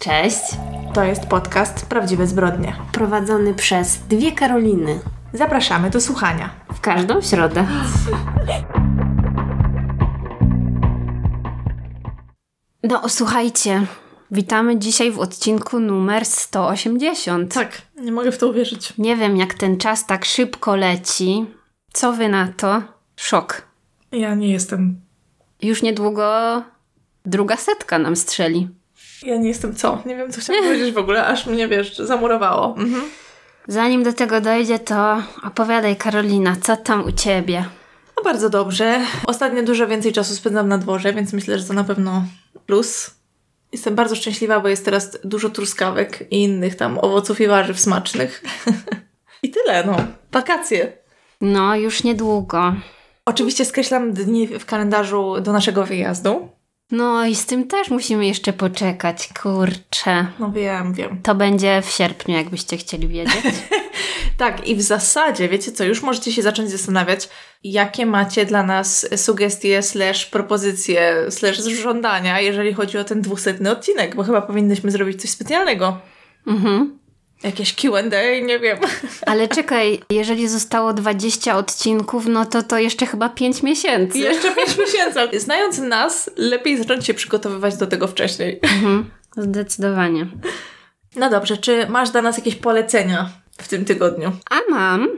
Cześć. To jest podcast Prawdziwe Zbrodnie. Prowadzony przez dwie Karoliny. Zapraszamy do słuchania. W każdą środę. No, słuchajcie. Witamy dzisiaj w odcinku numer 180. Tak, nie mogę w to uwierzyć. Nie wiem, jak ten czas tak szybko leci. Co wy na to? Szok. Ja nie jestem. Już niedługo druga setka nam strzeli. Ja nie jestem co? Nie wiem, co chciałam powiedzieć w ogóle, aż mnie, wiesz, zamurowało. Mhm. Zanim do tego dojdzie, to opowiadaj, Karolina, co tam u ciebie? No bardzo dobrze. Ostatnio dużo więcej czasu spędzam na dworze, więc myślę, że to na pewno plus. Jestem bardzo szczęśliwa, bo jest teraz dużo truskawek i innych tam owoców i warzyw smacznych. I tyle, no. Wakacje. No, już niedługo. Oczywiście skreślam dni w kalendarzu do naszego wyjazdu. No i z tym też musimy jeszcze poczekać, kurczę. No wiem, wiem. To będzie w sierpniu, jakbyście chcieli wiedzieć. tak, i w zasadzie, wiecie co, już możecie się zacząć zastanawiać, jakie macie dla nas sugestie, slash propozycje, slash żądania, jeżeli chodzi o ten dwusetny odcinek, bo chyba powinnyśmy zrobić coś specjalnego. Mhm. Jakieś QA, nie wiem. Ale czekaj, jeżeli zostało 20 odcinków, no to to jeszcze chyba 5 miesięcy. Jeszcze 5 miesięcy. Znając nas, lepiej zacząć się przygotowywać do tego wcześniej. Mhm, zdecydowanie. No dobrze, czy masz dla nas jakieś polecenia w tym tygodniu? A mam.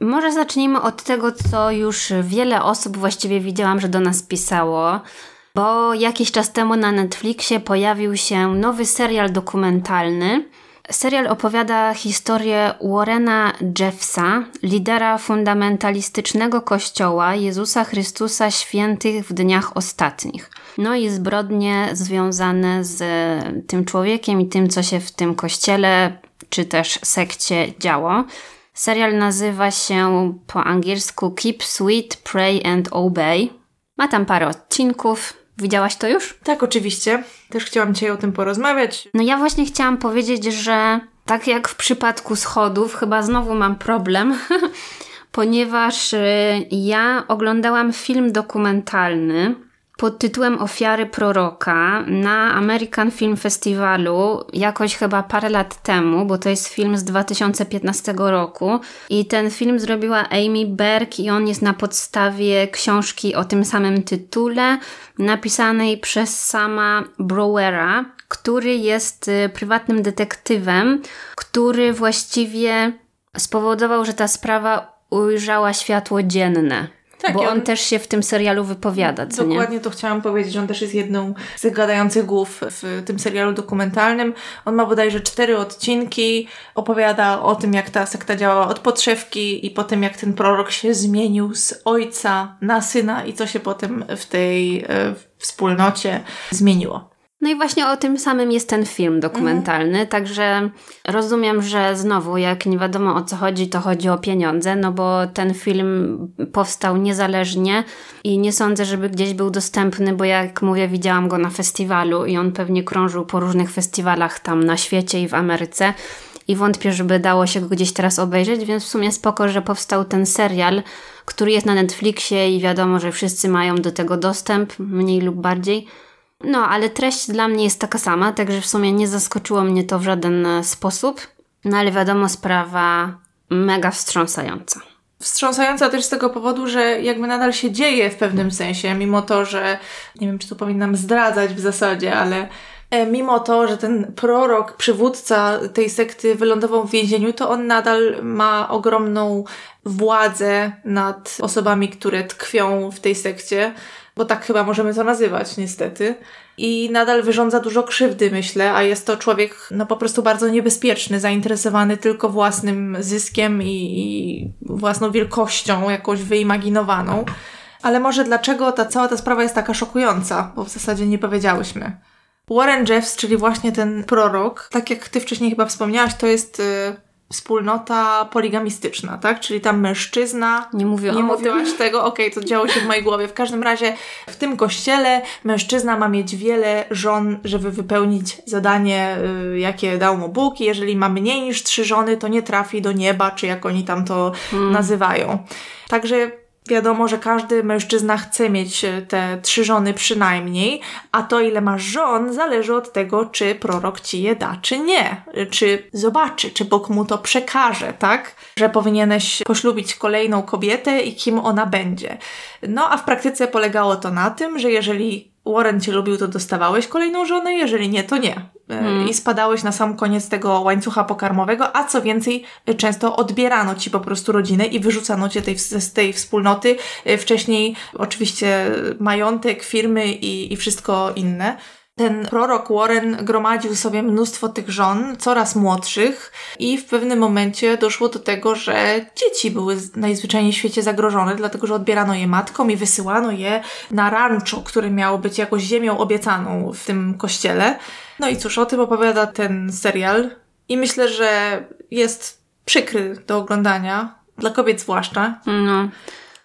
Może zacznijmy od tego, co już wiele osób właściwie widziałam, że do nas pisało. Bo jakiś czas temu na Netflixie pojawił się nowy serial dokumentalny Serial opowiada historię Warrena Jeffsa, lidera fundamentalistycznego kościoła Jezusa Chrystusa Świętych w dniach ostatnich. No i zbrodnie związane z tym człowiekiem i tym, co się w tym kościele czy też sekcie działo. Serial nazywa się po angielsku Keep Sweet, Pray and Obey. Ma tam parę odcinków, Widziałaś to już? Tak, oczywiście. Też chciałam dzisiaj o tym porozmawiać. No ja właśnie chciałam powiedzieć, że tak jak w przypadku schodów, chyba znowu mam problem, ponieważ y, ja oglądałam film dokumentalny pod tytułem Ofiary proroka na American Film Festivalu jakoś chyba parę lat temu, bo to jest film z 2015 roku i ten film zrobiła Amy Berg i on jest na podstawie książki o tym samym tytule napisanej przez sama Browera, który jest y, prywatnym detektywem, który właściwie spowodował, że ta sprawa ujrzała światło dzienne. Tak, bo on, on, też się w tym serialu wypowiada, co Dokładnie nie? to chciałam powiedzieć. On też jest jedną z gadających głów w tym serialu dokumentalnym. On ma bodajże cztery odcinki. Opowiada o tym, jak ta sekta działała od podszewki i po tym, jak ten prorok się zmienił z ojca na syna i co się potem w tej e, wspólnocie zmieniło. No i właśnie o tym samym jest ten film dokumentalny, mhm. także rozumiem, że znowu, jak nie wiadomo o co chodzi, to chodzi o pieniądze, no bo ten film powstał niezależnie i nie sądzę, żeby gdzieś był dostępny, bo jak mówię, widziałam go na festiwalu i on pewnie krążył po różnych festiwalach tam na świecie i w Ameryce i wątpię, żeby dało się go gdzieś teraz obejrzeć, więc w sumie spoko, że powstał ten serial, który jest na Netflixie i wiadomo, że wszyscy mają do tego dostęp, mniej lub bardziej. No, ale treść dla mnie jest taka sama, także w sumie nie zaskoczyło mnie to w żaden e, sposób. No ale wiadomo, sprawa mega wstrząsająca. Wstrząsająca też z tego powodu, że jakby nadal się dzieje w pewnym sensie, mimo to, że nie wiem, czy to powinnam zdradzać w zasadzie, ale e, mimo to, że ten prorok, przywódca tej sekty wylądował w więzieniu, to on nadal ma ogromną władzę nad osobami, które tkwią w tej sekcie bo tak chyba możemy to nazywać, niestety. I nadal wyrządza dużo krzywdy, myślę, a jest to człowiek no po prostu bardzo niebezpieczny, zainteresowany tylko własnym zyskiem i, i własną wielkością, jakąś wyimaginowaną. Ale może dlaczego ta cała ta sprawa jest taka szokująca, bo w zasadzie nie powiedziałyśmy. Warren Jeffs, czyli właśnie ten prorok, tak jak ty wcześniej chyba wspomniałaś, to jest. Yy, wspólnota poligamistyczna, tak? Czyli tam mężczyzna. Nie mówiłam Nie mówiłaś tego, okej, okay, to działo się w mojej głowie. W każdym razie w tym kościele mężczyzna ma mieć wiele żon, żeby wypełnić zadanie, y, jakie dał mu Bóg. I jeżeli ma mniej niż trzy żony, to nie trafi do nieba, czy jak oni tam to hmm. nazywają. Także Wiadomo, że każdy mężczyzna chce mieć e, te trzy żony przynajmniej, a to ile masz żon zależy od tego, czy prorok ci je da, czy nie. Czy zobaczy, czy Bóg mu to przekaże, tak? Że powinieneś poślubić kolejną kobietę i kim ona będzie. No a w praktyce polegało to na tym, że jeżeli Warren cię lubił, to dostawałeś kolejną żonę, jeżeli nie, to nie. Hmm. I spadałeś na sam koniec tego łańcucha pokarmowego, a co więcej, często odbierano ci po prostu rodzinę i wyrzucano cię tej, z tej wspólnoty. E, wcześniej oczywiście majątek, firmy i, i wszystko inne ten prorok Warren gromadził sobie mnóstwo tych żon, coraz młodszych, i w pewnym momencie doszło do tego, że dzieci były najzwyczajniej w świecie zagrożone, dlatego że odbierano je matkom i wysyłano je na rancho, które miało być jakąś ziemią obiecaną w tym kościele. No i cóż, o tym opowiada ten serial, i myślę, że jest przykry do oglądania, dla kobiet zwłaszcza. No.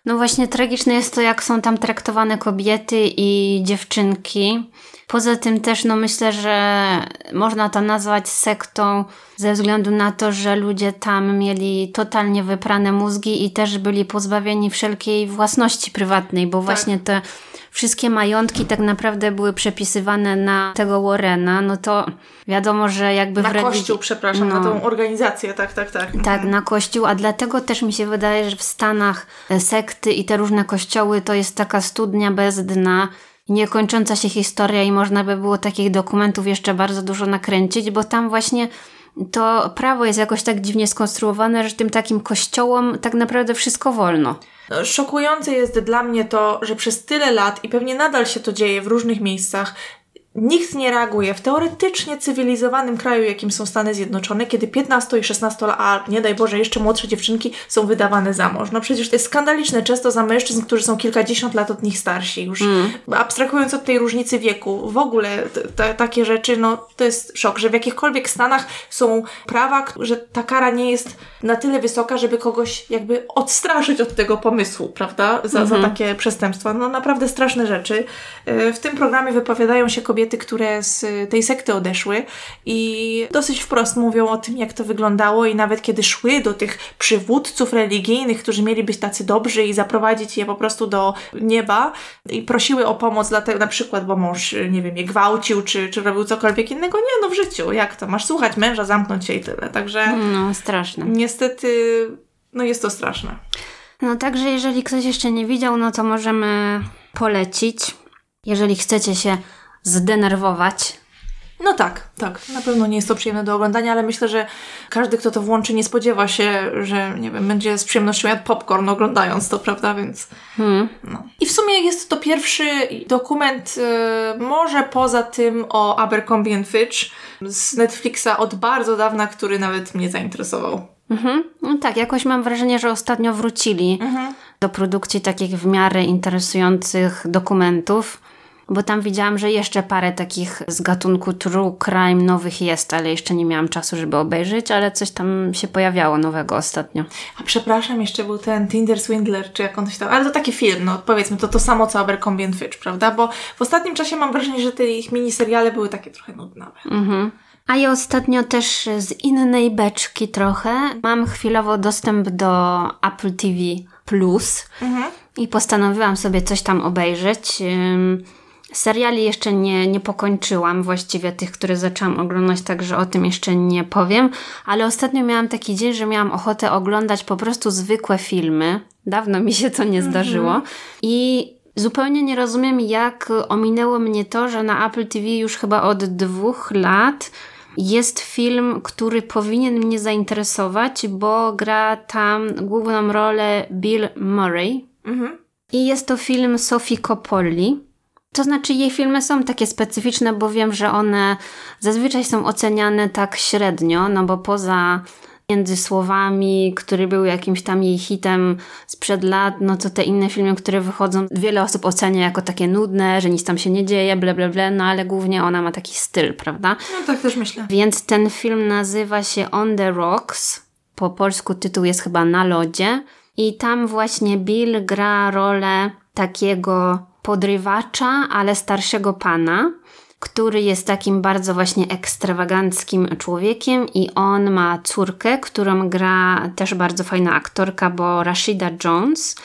No właśnie tragiczne jest to, jak są tam traktowane kobiety i dziewczynki. Poza tym też no myślę, że można to nazwać sektą ze względu na to, że ludzie tam mieli totalnie wyprane mózgi i też byli pozbawieni wszelkiej własności prywatnej, bo tak. właśnie te wszystkie majątki tak naprawdę były przepisywane na tego Warrena, no to wiadomo, że jakby na w religii... kościół, przepraszam, no, na tą organizację, tak, tak, tak. Tak, mhm. na kościół, a dlatego też mi się wydaje, że w Stanach sekty i te różne kościoły to jest taka studnia bez dna, niekończąca się historia i można by było takich dokumentów jeszcze bardzo dużo nakręcić, bo tam właśnie to prawo jest jakoś tak dziwnie skonstruowane, że tym takim kościołom tak naprawdę wszystko wolno. No, szokujące jest dla mnie to, że przez tyle lat i pewnie nadal się to dzieje w różnych miejscach, Nikt nie reaguje w teoretycznie cywilizowanym kraju, jakim są Stany Zjednoczone, kiedy 15 i 16 lat, a nie daj Boże, jeszcze młodsze dziewczynki są wydawane za mąż. No przecież to jest skandaliczne często za mężczyzn, którzy są kilkadziesiąt lat od nich starsi już. Mm. Abstrahując od tej różnicy wieku, w ogóle takie rzeczy, no to jest szok, że w jakichkolwiek Stanach są prawa, że ta kara nie jest na tyle wysoka, żeby kogoś jakby odstraszyć od tego pomysłu, prawda? Za, -hmm. za mhm. takie przestępstwa. No naprawdę straszne rzeczy. E, w tym programie wypowiadają się kobiety które z tej sekty odeszły i dosyć wprost mówią o tym, jak to wyglądało i nawet kiedy szły do tych przywódców religijnych, którzy mieli być tacy dobrzy i zaprowadzić je po prostu do nieba i prosiły o pomoc dlatego na przykład, bo mąż, nie wiem, je gwałcił czy, czy robił cokolwiek innego. Nie, no w życiu, jak to? Masz słuchać męża, zamknąć się i tyle. Także... No, straszne. Niestety, no jest to straszne. No także jeżeli ktoś jeszcze nie widział, no to możemy polecić. Jeżeli chcecie się zdenerwować. No tak, tak. Na pewno nie jest to przyjemne do oglądania, ale myślę, że każdy, kto to włączy, nie spodziewa się, że nie wiem, będzie z przyjemnością jadł popcorn oglądając to, prawda? Więc. Hmm. No. I w sumie jest to pierwszy dokument, yy, może poza tym o Abercrombie Fitch z Netflixa od bardzo dawna, który nawet mnie zainteresował. Mhm. No tak, jakoś mam wrażenie, że ostatnio wrócili mhm. do produkcji takich w miarę interesujących dokumentów. Bo tam widziałam, że jeszcze parę takich z gatunku true crime nowych jest, ale jeszcze nie miałam czasu, żeby obejrzeć, ale coś tam się pojawiało nowego ostatnio. A przepraszam, jeszcze był ten Tinder Swindler, czy jak on się tam... Ale to taki film, no powiedzmy, to to samo co Abercrombie Fitch, prawda? Bo w ostatnim czasie mam wrażenie, że te ich miniseriale były takie trochę nudne. Mhm. A ja ostatnio też z innej beczki trochę mam chwilowo dostęp do Apple TV Plus mhm. i postanowiłam sobie coś tam obejrzeć. Seriali jeszcze nie, nie pokończyłam, właściwie tych, które zaczęłam oglądać, także o tym jeszcze nie powiem, ale ostatnio miałam taki dzień, że miałam ochotę oglądać po prostu zwykłe filmy. Dawno mi się to nie mhm. zdarzyło. I zupełnie nie rozumiem, jak ominęło mnie to, że na Apple TV już chyba od dwóch lat jest film, który powinien mnie zainteresować, bo gra tam główną rolę Bill Murray. Mhm. I jest to film Sophie Coppoli. To znaczy, jej filmy są takie specyficzne, bo wiem, że one zazwyczaj są oceniane tak średnio, no bo poza między słowami, który był jakimś tam jej hitem sprzed lat, no to te inne filmy, które wychodzą, wiele osób ocenia jako takie nudne, że nic tam się nie dzieje, ble, ble, ble, no ale głównie ona ma taki styl, prawda? No tak też myślę. Więc ten film nazywa się On the Rocks. Po polsku tytuł jest chyba Na lodzie. I tam właśnie Bill gra rolę takiego podrywacza, ale starszego pana, który jest takim bardzo właśnie ekstrawaganckim człowiekiem i on ma córkę, którą gra też bardzo fajna aktorka, bo Rashida Jones.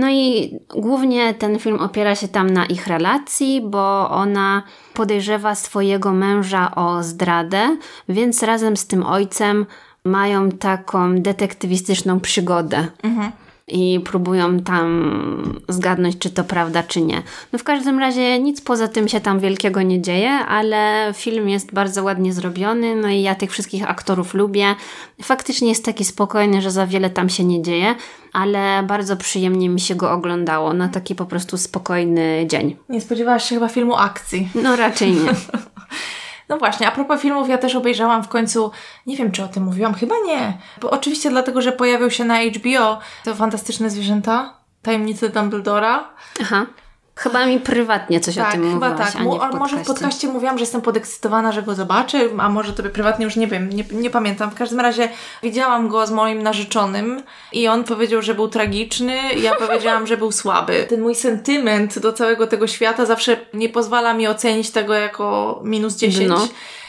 No i głównie ten film opiera się tam na ich relacji, bo ona podejrzewa swojego męża o zdradę, więc razem z tym ojcem mają taką detektywistyczną przygodę. Mhm i próbują tam zgadnąć, czy to prawda, czy nie. No w każdym razie nic poza tym się tam wielkiego nie dzieje, ale film jest bardzo ładnie zrobiony, no i ja tych wszystkich aktorów lubię. Faktycznie jest taki spokojny, że za wiele tam się nie dzieje, ale bardzo przyjemnie mi się go oglądało na taki po prostu spokojny dzień. Nie spodziewałaś się chyba filmu akcji? No raczej nie. No właśnie, a propos filmów, ja też obejrzałam w końcu, nie wiem czy o tym mówiłam, chyba nie. Bo oczywiście dlatego, że pojawił się na HBO to fantastyczne zwierzęta, tajemnice Dumbledora. Aha. Chyba mi prywatnie coś tak, o tym chyba mówiłaś, tak. a nie w może w podcaście mówiłam, że jestem podekscytowana, że go zobaczę, a może tobie prywatnie już nie wiem, nie, nie pamiętam. W każdym razie widziałam go z moim narzeczonym i on powiedział, że był tragiczny, ja powiedziałam, że był słaby. Ten mój sentyment do całego tego świata zawsze nie pozwala mi ocenić tego jako minus 10. No.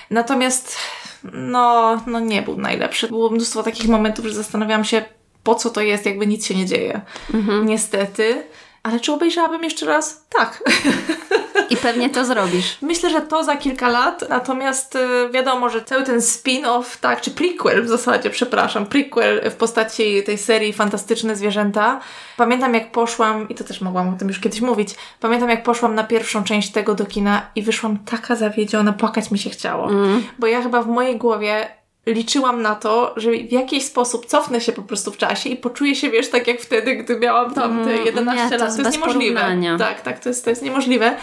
Natomiast no, no nie był najlepszy. Było mnóstwo takich momentów, że zastanawiałam się, po co to jest, jakby nic się nie dzieje. Mhm. Niestety. Ale czy obejrzałabym jeszcze raz? Tak. I pewnie to zrobisz. Myślę, że to za kilka lat, natomiast y, wiadomo, że cały ten spin-off, tak, czy prequel w zasadzie, przepraszam, prequel w postaci tej serii Fantastyczne Zwierzęta. Pamiętam jak poszłam, i to też mogłam o tym już kiedyś mówić, pamiętam jak poszłam na pierwszą część tego do kina i wyszłam taka zawiedziona, płakać mi się chciało. Mm. Bo ja chyba w mojej głowie liczyłam na to, że w jakiś sposób cofnę się po prostu w czasie i poczuję się, wiesz, tak jak wtedy, gdy miałam tam te 11 mm, lat. To jest niemożliwe. Tak, tak, to jest, to jest niemożliwe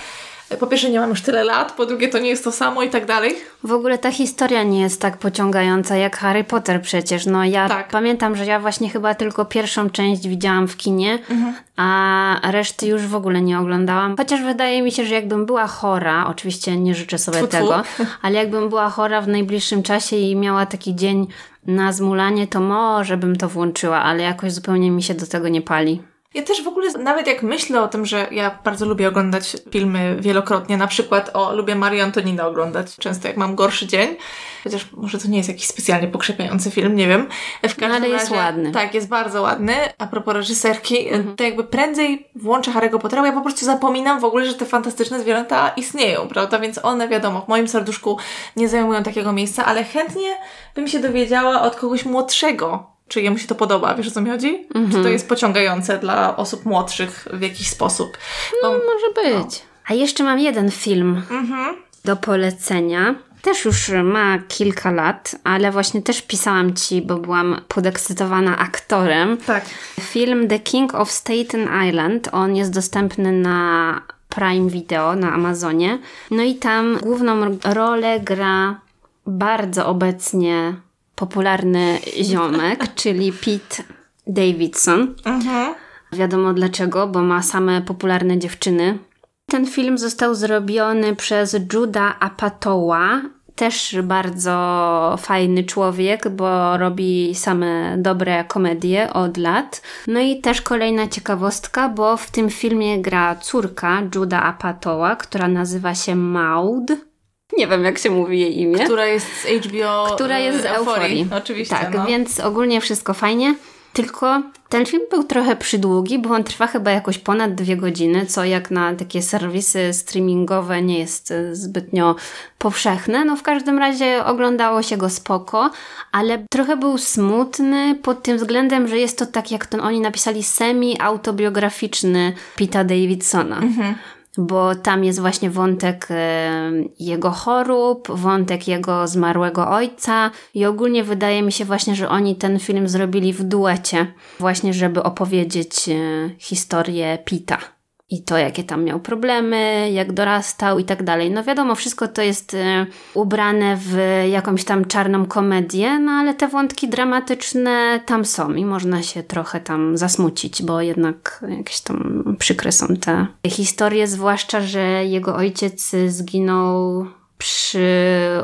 po pierwsze nie mam już tyle lat, po drugie to nie jest to samo i tak dalej. W ogóle ta historia nie jest tak pociągająca jak Harry Potter przecież. No ja tak. pamiętam, że ja właśnie chyba tylko pierwszą część widziałam w kinie, mhm. a reszty już w ogóle nie oglądałam. Chociaż wydaje mi się, że jakbym była chora, oczywiście nie życzę sobie tfu, tego, ale jakbym była chora w najbliższym czasie i miała taki dzień na zmulanie, to może bym to włączyła, ale jakoś zupełnie mi się do tego nie pali. Ja też w ogóle, nawet jak myślę o tym, że ja bardzo lubię oglądać filmy wielokrotnie, na przykład o, lubię Marię Antoninę oglądać często jak mam gorszy dzień, chociaż może to nie jest jakiś specjalnie pokrzepiający film, nie wiem. W każdym ale jest razie, ładny. Tak, jest bardzo ładny. A propos reżyserki, mhm. to jakby prędzej włączę Harry'ego Pottera, ja po prostu zapominam w ogóle, że te fantastyczne zwierzęta istnieją, prawda? Więc one, wiadomo, w moim serduszku nie zajmują takiego miejsca, ale chętnie bym się dowiedziała od kogoś młodszego, czy jemu się to podoba, wiesz o co mi chodzi? Mm -hmm. Czy to mhm. jest pociągające dla osób młodszych w jakiś sposób? Bo, no, może być. No. A jeszcze mam jeden film mm -hmm. do polecenia. Też już ma kilka lat, ale właśnie też pisałam ci, bo byłam podekscytowana aktorem. Tak. Film The King of Staten Island. On jest dostępny na Prime Video na Amazonie. No i tam główną rolę gra bardzo obecnie popularny ziomek, czyli Pete Davidson. Mhm. Wiadomo dlaczego, bo ma same popularne dziewczyny. Ten film został zrobiony przez Juda Apatoła, też bardzo fajny człowiek, bo robi same dobre komedie od lat. No i też kolejna ciekawostka, bo w tym filmie gra córka Juda Apatoła, która nazywa się Maud. Nie wiem, jak się mówi jej imię. Która jest z HBO. Która jest z Euforii. Oczywiście. Tak, no. więc ogólnie wszystko fajnie. Tylko ten film był trochę przydługi, bo on trwa chyba jakoś ponad dwie godziny, co jak na takie serwisy streamingowe nie jest e, zbytnio powszechne. No w każdym razie oglądało się go spoko, ale trochę był smutny pod tym względem, że jest to tak jak ten oni napisali semi-autobiograficzny Pita Davidsona. Mhm bo tam jest właśnie wątek e, jego chorób, wątek jego zmarłego ojca i ogólnie wydaje mi się właśnie, że oni ten film zrobili w duecie, właśnie żeby opowiedzieć e, historię Pita i to, jakie tam miał problemy, jak dorastał i tak dalej. No wiadomo, wszystko to jest y, ubrane w jakąś tam czarną komedię, no ale te wątki dramatyczne tam są i można się trochę tam zasmucić, bo jednak jakieś tam przykre są te historie, zwłaszcza, że jego ojciec zginął przy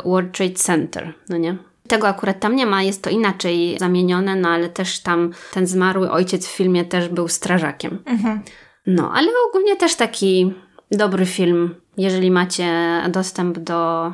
World Trade Center, no nie? Tego akurat tam nie ma, jest to inaczej zamienione, no ale też tam ten zmarły ojciec w filmie też był strażakiem. Mhm. No, ale ogólnie też taki dobry film. Jeżeli macie dostęp do,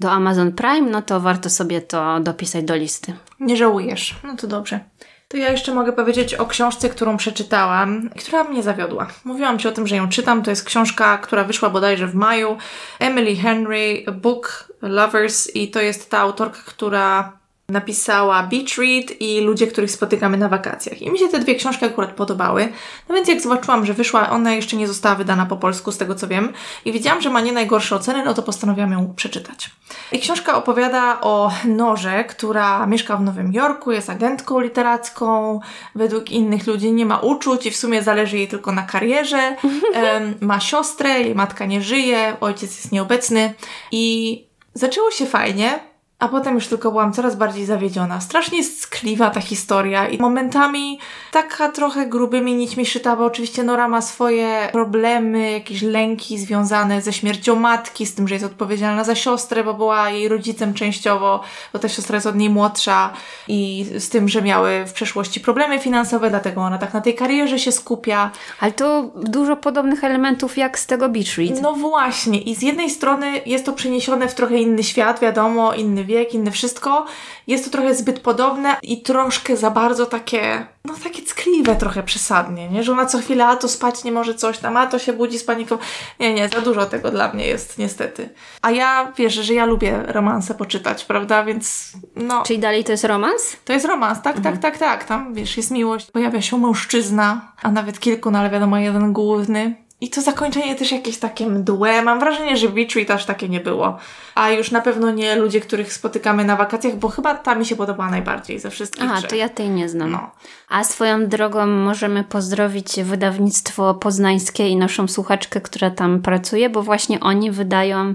do Amazon Prime, no to warto sobie to dopisać do listy. Nie żałujesz. No to dobrze. To ja jeszcze mogę powiedzieć o książce, którą przeczytałam, która mnie zawiodła. Mówiłam Ci o tym, że ją czytam. To jest książka, która wyszła bodajże w maju. Emily Henry, Book Lovers i to jest ta autorka, która napisała Beach Read i Ludzie, których spotykamy na wakacjach. I mi się te dwie książki akurat podobały. No więc jak zobaczyłam, że wyszła, ona jeszcze nie została wydana po polsku, z tego co wiem, i widziałam, że ma nie najgorsze oceny, no to postanowiłam ją przeczytać. I książka opowiada o Norze, która mieszka w Nowym Jorku, jest agentką literacką, według innych ludzi nie ma uczuć i w sumie zależy jej tylko na karierze. Ma siostrę, jej matka nie żyje, ojciec jest nieobecny i zaczęło się fajnie, a potem już tylko byłam coraz bardziej zawiedziona. Strasznie skliwa ta historia i momentami taka trochę grubymi nićmi szyta, bo oczywiście Nora ma swoje problemy, jakieś lęki związane ze śmiercią matki, z tym, że jest odpowiedzialna za siostrę, bo była jej rodzicem częściowo, bo ta siostra jest od niej młodsza i z tym, że miały w przeszłości problemy finansowe, dlatego ona tak na tej karierze się skupia. Ale to dużo podobnych elementów jak z tego Beach Read. No właśnie i z jednej strony jest to przeniesione w trochę inny świat, wiadomo, inny wiek, inne wszystko. Jest to trochę zbyt podobne i troszkę za bardzo takie, no takie ckliwe trochę przesadnie, nie? Że ona co chwilę, a to spać nie może coś tam, a to się budzi z paniką. Nie, nie, za dużo tego dla mnie jest, niestety. A ja, wiesz, że ja lubię romanse poczytać, prawda? Więc no... Czyli dalej to jest romans? To jest romans, tak, mhm. tak, tak, tak. Tam, wiesz, jest miłość, pojawia się mężczyzna, a nawet kilku, no ale wiadomo, jeden główny. I to zakończenie też jakieś takie mdłe. Mam wrażenie, że Beach też takie nie było. A już na pewno nie ludzie, których spotykamy na wakacjach, bo chyba ta mi się podobała najbardziej ze wszystkich trzech. to ja tej nie znam. No. A swoją drogą możemy pozdrowić wydawnictwo poznańskie i naszą słuchaczkę, która tam pracuje, bo właśnie oni wydają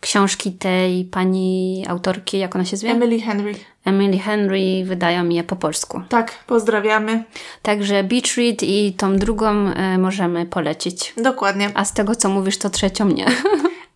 książki tej pani autorki, jak ona się zwie? Emily Henry. Emily Henry wydają je po polsku. Tak, pozdrawiamy. Także Beach Read i tą drugą y, możemy polecić. Dokładnie. A z tego, co mówisz, to trzecią nie.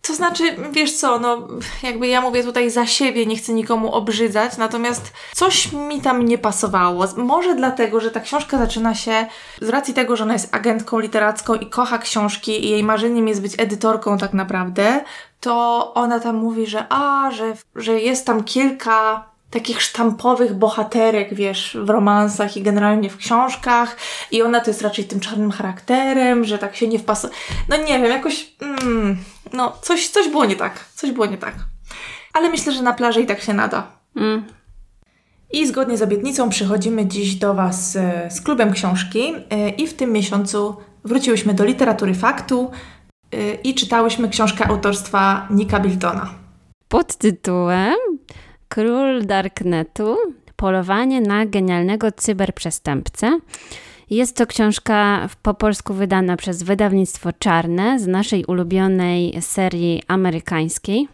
To znaczy, wiesz co, no jakby ja mówię tutaj za siebie, nie chcę nikomu obrzydzać, natomiast coś mi tam nie pasowało. Może dlatego, że ta książka zaczyna się z racji tego, że ona jest agentką literacką i kocha książki i jej marzeniem jest być edytorką tak naprawdę, to ona tam mówi, że a, że, że jest tam kilka takich sztampowych bohaterek, wiesz, w romansach i generalnie w książkach i ona to jest raczej tym czarnym charakterem, że tak się nie wpasuje. No nie wiem, jakoś, mm, no coś, coś było nie tak, coś było nie tak. Ale myślę, że na plaży i tak się nada. Mm. I zgodnie z obietnicą przychodzimy dziś do Was e, z klubem książki e, i w tym miesiącu wróciłyśmy do literatury faktu i czytałyśmy książkę autorstwa Nika Biltona. Pod tytułem Król Darknetu Polowanie na genialnego cyberprzestępcę. Jest to książka po polsku wydana przez wydawnictwo Czarne z naszej ulubionej serii amerykańskiej.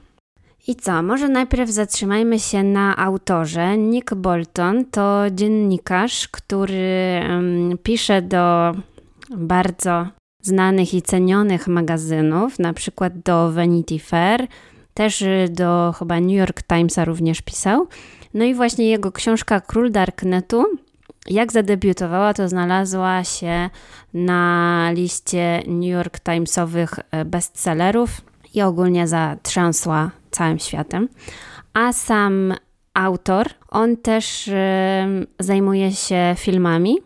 I co, może najpierw zatrzymajmy się na autorze. Nick Bolton to dziennikarz, który um, pisze do bardzo znanych i cenionych magazynów, na przykład do Vanity Fair, też y, do chyba New York Timesa również pisał. No i właśnie jego książka Król Darknetu, jak zadebiutowała, to znalazła się na liście New York Timesowych e, bestsellerów i ogólnie zatrzęsła całym światem. A sam autor, on też y, zajmuje się filmami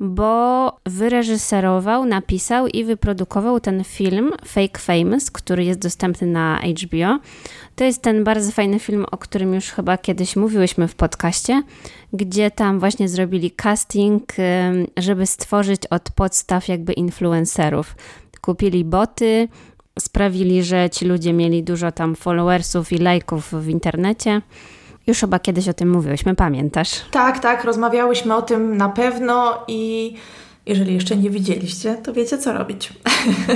bo wyreżyserował, napisał i wyprodukował ten film Fake Famous, który jest dostępny na HBO. To jest ten bardzo fajny film, o którym już chyba kiedyś mówiłyśmy w podcaście, gdzie tam właśnie zrobili casting, żeby stworzyć od podstaw jakby influencerów. Kupili boty, sprawili, że ci ludzie mieli dużo tam followersów i lajków w internecie. Już chyba kiedyś o tym mówiłyśmy, pamiętasz? Tak, tak, rozmawiałyśmy o tym na pewno i jeżeli jeszcze nie widzieliście, to wiecie co robić.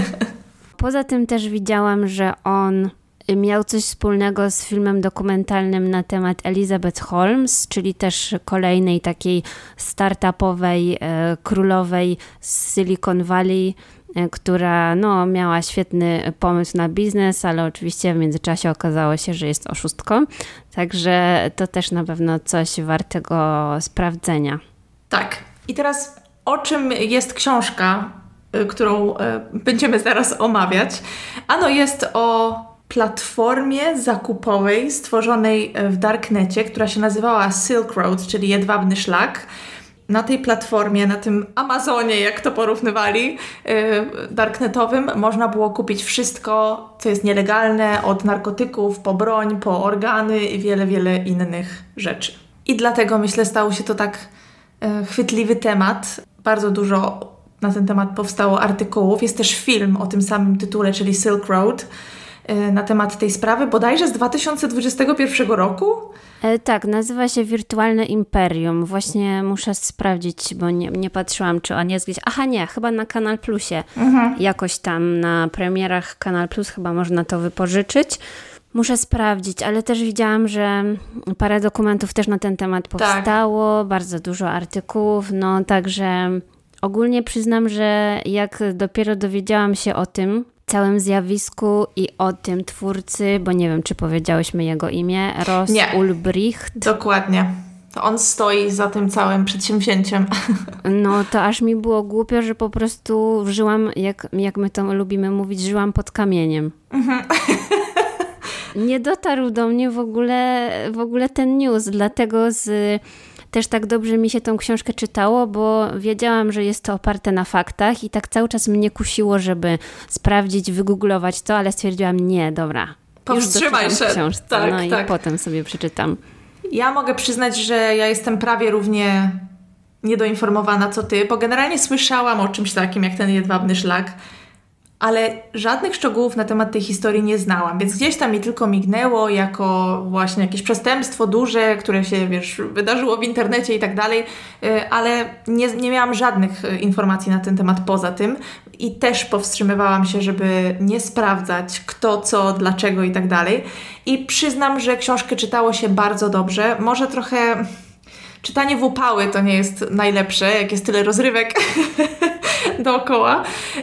Poza tym też widziałam, że on miał coś wspólnego z filmem dokumentalnym na temat Elizabeth Holmes, czyli też kolejnej takiej startupowej e, królowej z Silicon Valley, która no, miała świetny pomysł na biznes, ale oczywiście w międzyczasie okazało się, że jest oszustką. Także to też na pewno coś wartego sprawdzenia. Tak. I teraz o czym jest książka, e, którą e, będziemy zaraz omawiać? Ano jest o platformie zakupowej stworzonej w Darknecie, która się nazywała Silk Road, czyli Jedwabny Szlak. Na tej platformie, na tym Amazonie, jak to porównywali, yy, darknetowym, można było kupić wszystko, co jest nielegalne, od narkotyków po broń, po organy i wiele, wiele innych rzeczy. I dlatego myślę, stał się to tak yy, chwytliwy temat. Bardzo dużo na ten temat powstało artykułów. Jest też film o tym samym tytule, czyli Silk Road, na temat tej sprawy, bodajże z 2021 roku. E, tak, nazywa się Wirtualne Imperium. Właśnie muszę sprawdzić, bo nie, nie patrzyłam, czy on jest gdzieś. Aha, nie, chyba na Kanal Plusie. Mhm. Jakoś tam na premierach Kanal Plus chyba można to wypożyczyć. Muszę sprawdzić, ale też widziałam, że parę dokumentów też na ten temat tak. powstało, tak. bardzo dużo artykułów, no także ogólnie przyznam, że jak dopiero dowiedziałam się o tym, całym zjawisku i o tym twórcy, bo nie wiem, czy powiedziałyśmy jego imię, Ross nie. Ulbricht. Dokładnie. To on stoi za tym całym przedsięwzięciem. No to aż mi było głupio, że po prostu żyłam, jak, jak my to lubimy mówić, żyłam pod kamieniem. Mhm. Nie dotarł do mnie w ogóle, w ogóle ten news, dlatego z też tak dobrze mi się tą książkę czytało, bo wiedziałam, że jest to oparte na faktach i tak cały czas mnie kusiło, żeby sprawdzić, wygooglować to, ale stwierdziłam, nie, dobra. Powstrzymaj się. Książce, tak, no tak. i potem sobie przeczytam. Ja mogę przyznać, że ja jestem prawie równie niedoinformowana co ty, bo generalnie słyszałam o czymś takim jak ten jedwabny szlak ale żadnych szczegółów na temat tej historii nie znałam, więc gdzieś tam mi tylko mignęło jako właśnie jakieś przestępstwo duże, które się, wiesz, wydarzyło w internecie i tak dalej, y, ale nie, nie miałam żadnych y, informacji na ten temat poza tym i też powstrzymywałam się, żeby nie sprawdzać kto, co, dlaczego i tak dalej. I przyznam, że książkę czytało się bardzo dobrze, może trochę czytanie w upały to nie jest najlepsze, jak jest tyle rozrywek dookoła,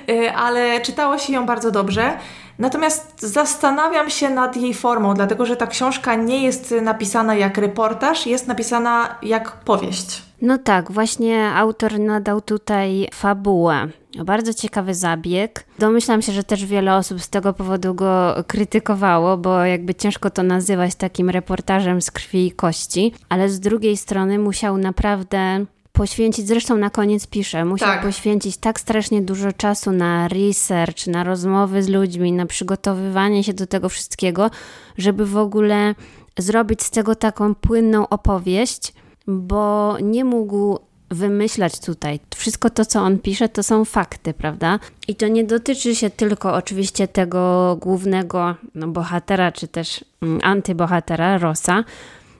y, ale czytało się ją bardzo dobrze. Natomiast zastanawiam się nad jej formą, dlatego że ta książka nie jest napisana jak reportaż, jest napisana jak powieść. No tak, właśnie autor nadał tutaj fabułę. Bardzo ciekawy zabieg. Domyślam się, że też wiele osób z tego powodu go krytykowało, bo jakby ciężko to nazywać takim reportażem z krwi i kości, ale z drugiej strony musiał naprawdę poświęcić, zresztą na koniec pisze, musiał tak. poświęcić tak strasznie dużo czasu na research, na rozmowy z ludźmi, na przygotowywanie się do tego wszystkiego, żeby w ogóle zrobić z tego taką płynną opowieść, bo nie mógł wymyślać tutaj. Wszystko to, co on pisze, to są fakty, prawda? I to nie dotyczy się tylko oczywiście tego głównego no, bohatera, czy też mm, antybohatera, Rosa,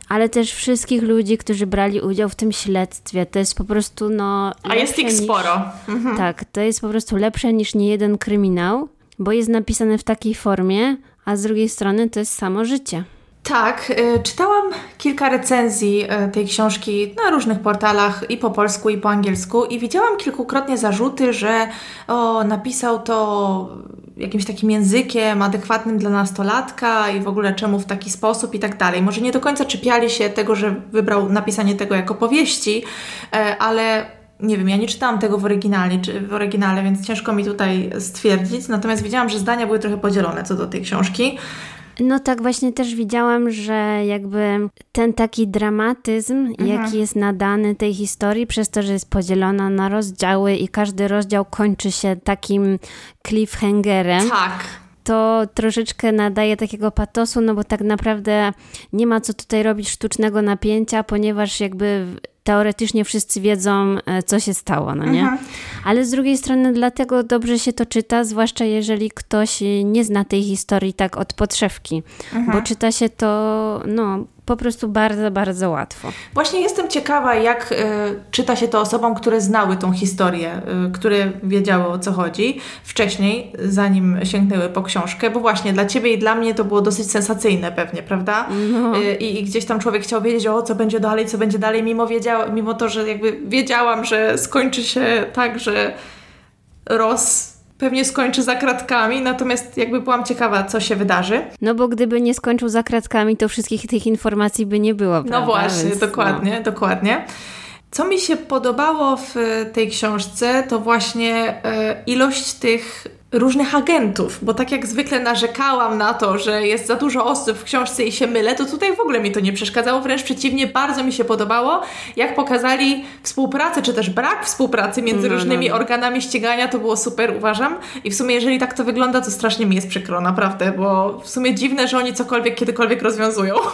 ale też wszystkich ludzi, którzy brali udział w tym śledztwie. To jest po prostu, no. A jest ich niż, sporo. Mhm. Tak, to jest po prostu lepsze niż niejeden kryminał, bo jest napisane w takiej formie, a z drugiej strony to jest samo życie. Tak, y, czytałam kilka recenzji y, tej książki na różnych portalach i po polsku, i po angielsku, i widziałam kilkukrotnie zarzuty, że o, napisał to jakimś takim językiem adekwatnym dla nastolatka i w ogóle czemu w taki sposób i tak dalej. Może nie do końca czepiali się tego, że wybrał napisanie tego jako powieści, e, ale nie wiem, ja nie czytałam tego w oryginale, w oryginale, więc ciężko mi tutaj stwierdzić. Natomiast widziałam, że zdania były trochę podzielone co do tej książki. No tak, właśnie też widziałam, że jakby ten taki dramatyzm, mhm. jaki jest nadany tej historii, przez to, że jest podzielona na rozdziały i każdy rozdział kończy się takim cliffhangerem. Tak to troszeczkę nadaje takiego patosu, no bo tak naprawdę nie ma co tutaj robić sztucznego napięcia, ponieważ jakby teoretycznie wszyscy wiedzą, e, co się stało, no nie? Mhm. Ale z drugiej strony dlatego dobrze się to czyta, zwłaszcza jeżeli ktoś nie zna tej historii tak od podszewki, mhm. bo czyta się to, no, po prostu bardzo, bardzo łatwo. Właśnie jestem ciekawa, jak y, czyta się to osobom, które znały tą historię, y, które wiedziały o co chodzi wcześniej, zanim sięgnęły po książkę, bo właśnie dla Ciebie i dla mnie to było dosyć sensacyjne pewnie, prawda? No. Y, I, gdzieś tam człowiek chciał wiedzieć, o co będzie dalej, co będzie dalej, mimo, wiedziała, mimo to, że jakby wiedziałam, że skończy się tak, że Ross pewnie skończy za kratkami, natomiast jakby byłam ciekawa, co się wydarzy. No bo gdyby nie skończył za kratkami, to wszystkich tych informacji by nie było. No prawda? No właśnie, Więc, dokładnie, no. dokładnie. Co mi się podobało w tej książce, to właśnie e, ilość tych różnych agentów, bo tak jak zwykle narzekałam na to, że jest za dużo osób w książce i się mylę, to tutaj w ogóle mi to nie przeszkadzało, wręcz przeciwnie, bardzo mi się podobało, jak pokazali współpracę, czy też brak współpracy między no, różnymi no, no. organami ścigania, to było super, uważam. I w sumie, jeżeli tak to wygląda, to strasznie mi jest przykro, naprawdę, bo w sumie dziwne, że oni cokolwiek, kiedykolwiek rozwiązują.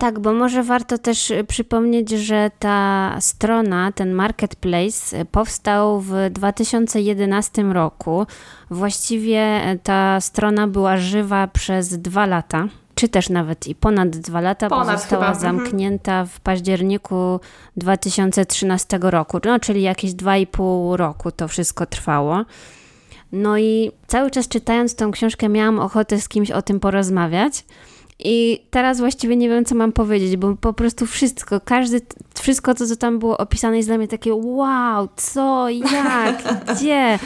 Tak, bo może warto też y, przypomnieć, że ta strona, ten marketplace y, powstał w 2011 roku. Właściwie y, ta strona była żywa przez dwa lata czy też nawet i ponad dwa lata, ponad bo została chyba. Mhm. zamknięta w październiku 2013 roku, no czyli jakieś dwa i pół roku to wszystko trwało. No i cały czas czytając tą książkę miałam ochotę z kimś o tym porozmawiać. I teraz właściwie nie wiem, co mam powiedzieć, bo po prostu wszystko, każdy, wszystko to, co tam było opisane jest dla mnie takie wow, co, jak, gdzie.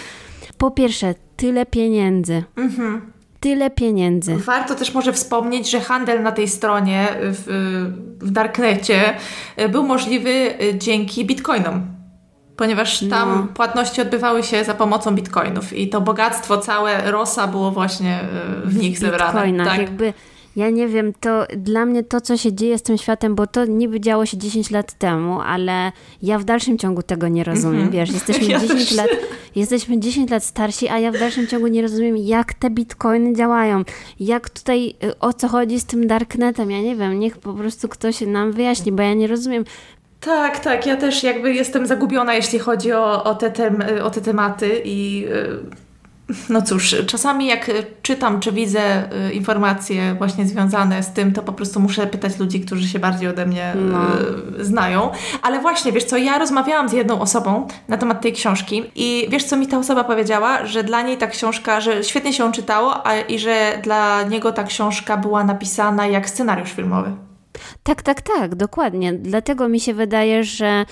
Po pierwsze, tyle pieniędzy. Mhm. Tyle pieniędzy. Warto też może wspomnieć, że handel na tej stronie w, w Darknecie był możliwy dzięki bitcoinom ponieważ tam no. płatności odbywały się za pomocą bitcoinów i to bogactwo całe Rosa było właśnie w nich zebrane. Tak? jakby ja nie wiem, to dla mnie to, co się dzieje z tym światem, bo to niby działo się 10 lat temu, ale ja w dalszym ciągu tego nie rozumiem. Mm -hmm. Wiesz, jesteśmy ja 10 lat, jesteśmy 10 lat starsi, a ja w dalszym ciągu nie rozumiem, jak te bitcoiny działają. Jak tutaj, y, o co chodzi z tym darknetem. Ja nie wiem, niech po prostu ktoś nam wyjaśni, bo ja nie rozumiem. Tak, tak, ja też jakby jestem zagubiona, jeśli chodzi o, o, te, tem, o te tematy i y, no cóż, czasami jak czytam czy widzę y, informacje właśnie związane z tym, to po prostu muszę pytać ludzi, którzy się bardziej ode mnie no. y, znają. Ale właśnie, wiesz co, ja rozmawiałam z jedną osobą na temat tej książki i wiesz co mi ta osoba powiedziała, że dla niej ta książka, że świetnie się ją czytało a, i że dla niego ta książka była napisana jak scenariusz filmowy. Tak, tak, tak, dokładnie. Dlatego mi się wydaje, że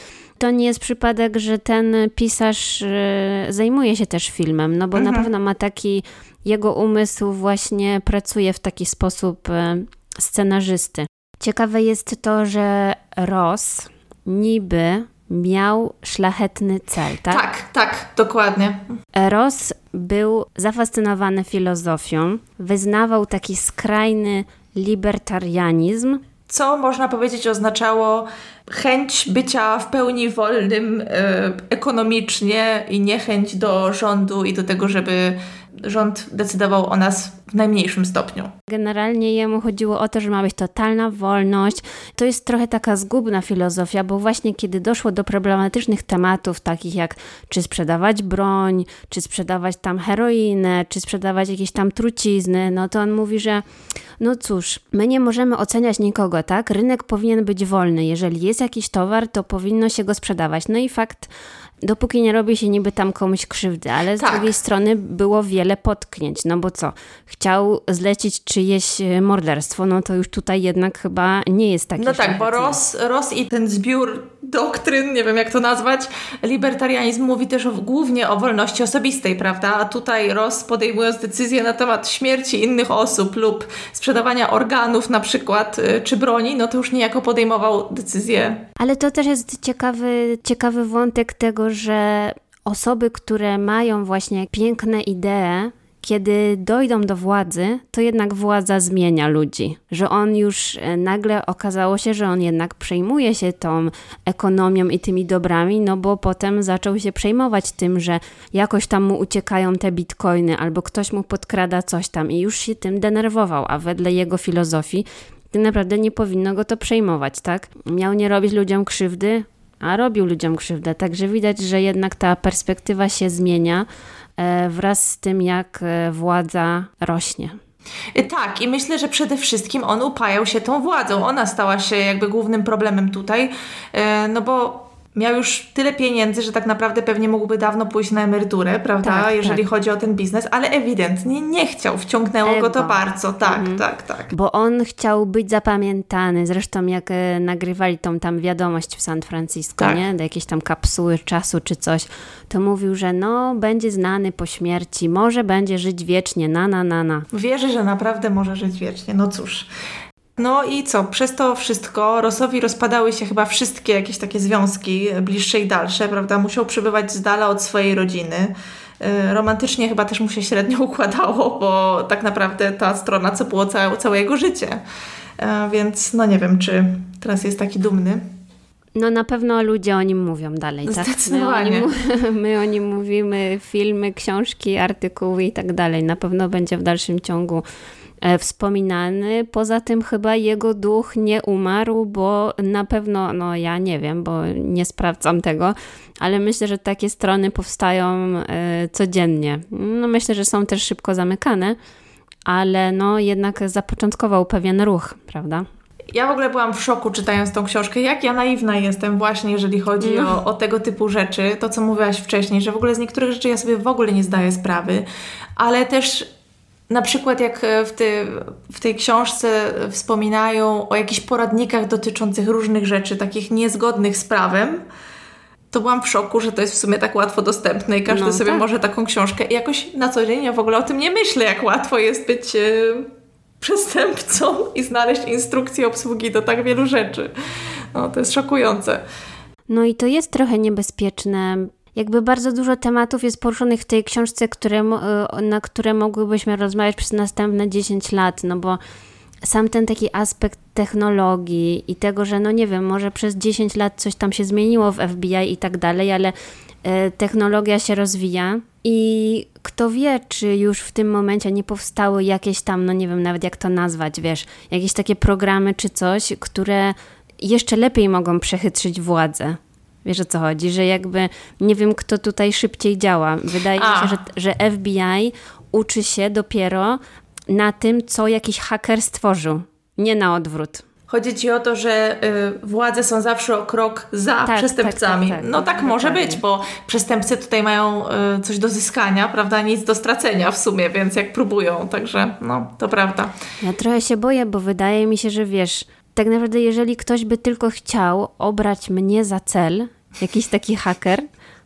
to nie jest przypadek, że ten pisarz e, zajmuje się też filmem, no bo mhm. na pewno ma taki, jego umysł właśnie pracuje w taki sposób e, scenarzysty. Ciekawe jest to, że Ross niby miał szlachetny cel, tak? Tak, tak, dokładnie. Ross był zafascynowany filozofią, wyznawał taki skrajny libertarianizm, co można powiedzieć oznaczało chęć bycia w pełni wolnym e, ekonomicznie i niechęć do rządu i do tego, żeby rząd decydował o nas w najmniejszym stopniu. Generalnie jemu chodziło o to, że ma być totalna wolność. To jest trochę taka zgubna filozofia, bo właśnie kiedy doszło do problematycznych tematów, takich jak czy sprzedawać broń, czy sprzedawać tam heroinę, czy sprzedawać jakieś tam trucizny, no to on mówi, że no cóż, my nie możemy oceniać nikogo, tak? Rynek powinien być wolny. Jeżeli jest jakiś towar, to powinno się go sprzedawać. No i fakt dopóki nie robi się niby tam komuś krzywdy, ale z tak. drugiej strony było wiele potknięć, no bo co, chciał zlecić czyjeś e, morderstwo, no to już tutaj jednak chyba nie jest taki No tak, bo Ross, Ross i ten zbiór doktryn, nie wiem jak to nazwać, libertarianizm mówi też o, głównie o wolności osobistej, prawda? A tutaj Ross podejmując decyzję na temat śmierci innych osób lub sprzedawania organów na przykład, e, czy broni, no to już niejako podejmował decyzję. Ale to też jest ciekawy, ciekawy wątek tego, że osoby, które mają właśnie piękne idee, kiedy dojdą do władzy, to jednak władza zmienia ludzi. Że on już e, nagle okazało się, że on jednak przejmuje się tą ekonomią i tymi dobrami, no bo potem zaczął się przejmować tym, że jakoś tam mu uciekają te bitcoiny albo ktoś mu podkrada coś tam i już się tym denerwował, a wedle jego filozofii naprawdę nie powinno go to przejmować, tak? Miał nie robić ludziom krzywdy, a robił ludziom krzywdę. Także widać, że jednak ta perspektywa się zmienia e, wraz z tym, jak e, władza rośnie. E, tak, i myślę, że przede wszystkim on upajał się tą władzą. Ona stała się jakby głównym problemem tutaj, no bo miał już tyle pieniędzy, że tak naprawdę pewnie mógłby dawno pójść na emeryturę, prawda, tak, jeżeli tak. chodzi o ten biznes, ale ewidentnie nie chciał, wciągnęło Ego. go to bardzo, tak, mhm. tak, tak. Bo on chciał być zapamiętany, zresztą jak e, nagrywali tą tam wiadomość w San Francisco, tak. nie, do jakiejś tam kapsuły czasu czy coś, to mówił, że no, będzie znany po śmierci, może będzie żyć wiecznie, na, na, na, na. Wierzy, że naprawdę może żyć wiecznie, no cóż. No i co? Przez to wszystko Rosowi rozpadały się chyba wszystkie jakieś takie związki, bliższe i dalsze, prawda? Musiał przebywać z dala od swojej rodziny. Y, romantycznie chyba też mu się średnio układało, bo tak naprawdę ta strona co było całe, całe jego życie. Y, więc no nie wiem, czy teraz jest taki dumny. No na pewno ludzie o nim mówią dalej, tak? Zdecydowanie. My o, nim, my o nim mówimy, filmy, książki, artykuły i tak dalej. Na pewno będzie w dalszym ciągu e, wspominany. Poza tym chyba jego duch nie umarł, bo na pewno, no ja nie wiem, bo nie sprawdzam tego, ale myślę, że takie strony powstają e, codziennie. No myślę, że są też szybko zamykane, ale no jednak zapoczątkował pewien ruch, prawda? Ja w ogóle byłam w szoku czytając tą książkę, jak ja naiwna jestem właśnie, jeżeli chodzi no. o, o tego typu rzeczy, to co mówiłaś wcześniej, że w ogóle z niektórych rzeczy ja sobie w ogóle nie zdaję sprawy, ale też na przykład jak e, w, ty, w tej książce wspominają o jakichś poradnikach dotyczących różnych rzeczy, takich niezgodnych z prawem, to byłam w szoku, że to jest w sumie tak łatwo dostępne i każdy no, sobie tak. może taką książkę. I jakoś na co dzień ja w ogóle o tym nie myślę, jak łatwo jest być e, przestępcą i znaleźć instrukcję obsługi do tak wielu rzeczy. No, to jest szokujące. No i to jest trochę niebezpieczne. Jakby bardzo dużo tematów jest poruszonych w tej książce, które, e, na które mogłybyśmy rozmawiać przez następne 10 lat, no bo sam ten taki aspekt technologii i tego, że no nie wiem, może przez 10 lat coś tam się zmieniło w FBI i tak dalej, ale e, technologia się rozwija i kto wie, czy już w tym momencie nie powstały jakieś tam, no nie wiem nawet jak to nazwać, wiesz, jakieś takie programy czy coś, które jeszcze lepiej mogą przechytrzyć władzę. Wiesz o co chodzi, że jakby nie wiem, kto tutaj szybciej działa. Wydaje mi się, że, że FBI uczy się dopiero na tym, co jakiś haker stworzył, nie na odwrót. Chodzi ci o to, że y, władze są zawsze o krok za tak, przestępcami. Tak, tak, tak. no tak może być, bo przestępcy tutaj mają y, coś do zyskania, prawda? Nic do stracenia w sumie, więc jak próbują, także no, to prawda. Ja trochę się boję, bo wydaje mi się, że wiesz, tak naprawdę jeżeli ktoś by tylko chciał obrać mnie za cel, jakiś taki haker,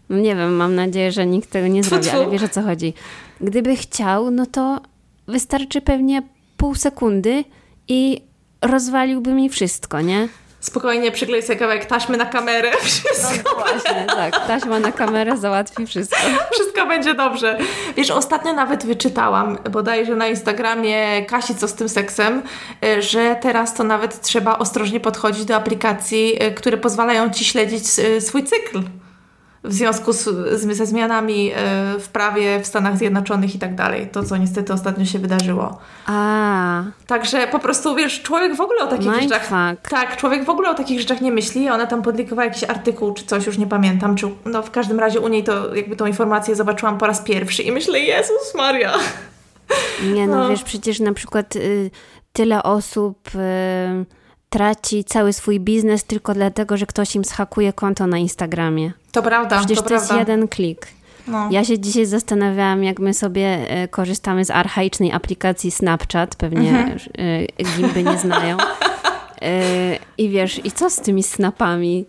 no nie wiem, mam nadzieję, że nikt tego nie zrobi, ale wiesz o co chodzi. Gdyby chciał, no to wystarczy pewnie pół sekundy i rozwaliłby mi wszystko, nie? Spokojnie przyklej sobie kawałek taśmy na kamerę. Wszystko. No właśnie, tak. Taśma na kamerę załatwi wszystko. Wszystko będzie dobrze. Wiesz, ostatnio nawet wyczytałam, bodajże na Instagramie Kasi, co z tym seksem, y, że teraz to nawet trzeba ostrożnie podchodzić do aplikacji, y, które pozwalają Ci śledzić y, swój cykl w związku z, z, ze zmianami e, w prawie w Stanach Zjednoczonych i tak dalej. To, co niestety ostatnio się wydarzyło. A. Także po prostu, wiesz, człowiek w ogóle o takich Mindfuck. rzeczach... Tak, człowiek w ogóle o takich rzeczach nie myśli. Ona tam podlikowała jakiś artykuł czy coś, już nie pamiętam. Czy, no w każdym razie u niej to jakby tą informację zobaczyłam po raz pierwszy i myślę, Jezus Maria. Nie no, no. wiesz, przecież na przykład y, tyle osób... Y, traci cały swój biznes tylko dlatego, że ktoś im schakuje konto na Instagramie. To prawda. Przecież to, to prawda. jest jeden klik. No. Ja się dzisiaj zastanawiałam, jak my sobie e, korzystamy z archaicznej aplikacji Snapchat, pewnie mhm. e, gimby nie znają. E, I wiesz, i co z tymi snapami?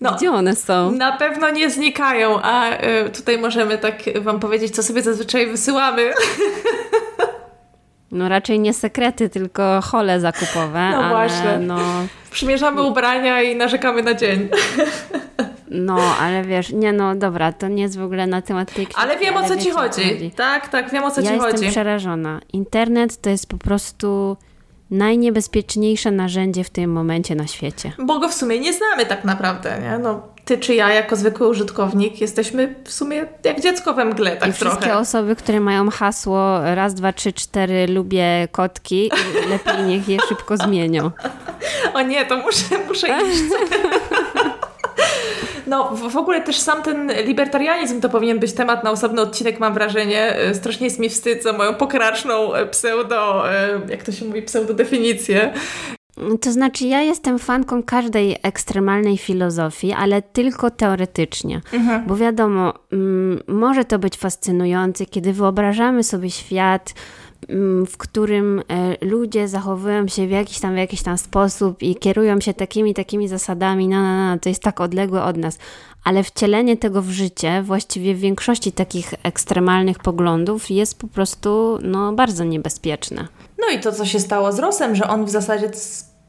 No, Gdzie one są? Na pewno nie znikają, a tutaj możemy tak Wam powiedzieć, co sobie zazwyczaj wysyłamy. No raczej nie sekrety, tylko hole zakupowe. No ale właśnie. No... Przymierzamy ubrania i narzekamy na dzień. No, ale wiesz, nie no, dobra, to nie jest w ogóle na temat tej książki. Ale wiem o co ci chodzi. chodzi. Tak, tak, wiem o co ja ci chodzi. Ja jestem przerażona. Internet to jest po prostu najniebezpieczniejsze narzędzie w tym momencie na świecie. Bo go w sumie nie znamy tak naprawdę, nie? No, ty czy ja jako zwykły użytkownik jesteśmy w sumie jak dziecko we mgle, tak I trochę. wszystkie osoby, które mają hasło raz, dwa, trzy, cztery, lubię kotki, lepiej niech je szybko zmienią. O nie, to muszę, muszę iść. No, w, ogóle też sam ten libertarianizm to powinien być temat na osobny odcinek, mam wrażenie. E, strasznie jest mi wstyd za moją pokraczną e, pseudo, e, jak to się mówi, pseudodefinicję. To znaczy, ja jestem fanką każdej ekstremalnej filozofii, ale tylko teoretycznie. Mhm. Bo wiadomo, mm, może to być fascynujące, kiedy wyobrażamy sobie świat, mm, w którym e, ludzie zachowują się w jakiś tam, w jakiś tam sposób i kierują się takimi, takimi zasadami, no, no, no, to jest tak odległe od nas. Ale wcielenie tego w życie, właściwie w większości takich ekstremalnych poglądów, jest po prostu no, bardzo niebezpieczne. No i to, co się stało z Rosem, że on w zasadzie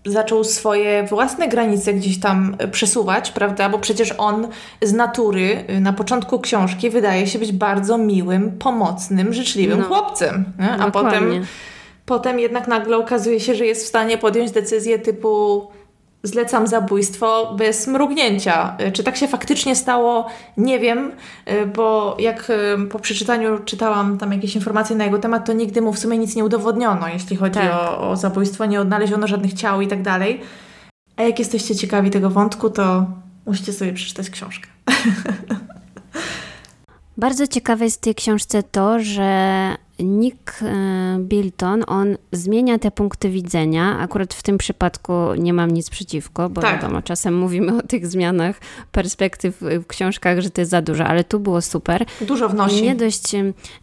zaczął swoje własne granice gdzieś tam przesuwać, prawda? Bo przecież on z natury y, na początku książki wydaje się być bardzo miłym, pomocnym, życzliwym no, chłopcem. Nie? A potem, potem jednak nagle okazuje się, że jest w stanie podjąć decyzję typu zlecam zabójstwo bez mrugnięcia. Y, czy tak się faktycznie stało? Nie wiem, y, bo jak y, po przeczytaniu czytałam tam jakieś informacje na jego temat, to nigdy mu w sumie nic nie udowodniono, jeśli chodzi tak. o, o zabójstwo, nie odnaleziono żadnych ciał i tak dalej. A jak jesteście ciekawi tego wątku, to musicie sobie przeczytać książkę. Bardzo ciekawe jest w tej książce to, że Nick e, Bilton, on zmienia te punkty widzenia. Akurat w tym przypadku nie mam nic przeciwko, bo tak. wiadomo, czasem mówimy o tych zmianach perspektyw w książkach, że to jest za dużo, ale tu było super. Dużo wnosi. Nie dość,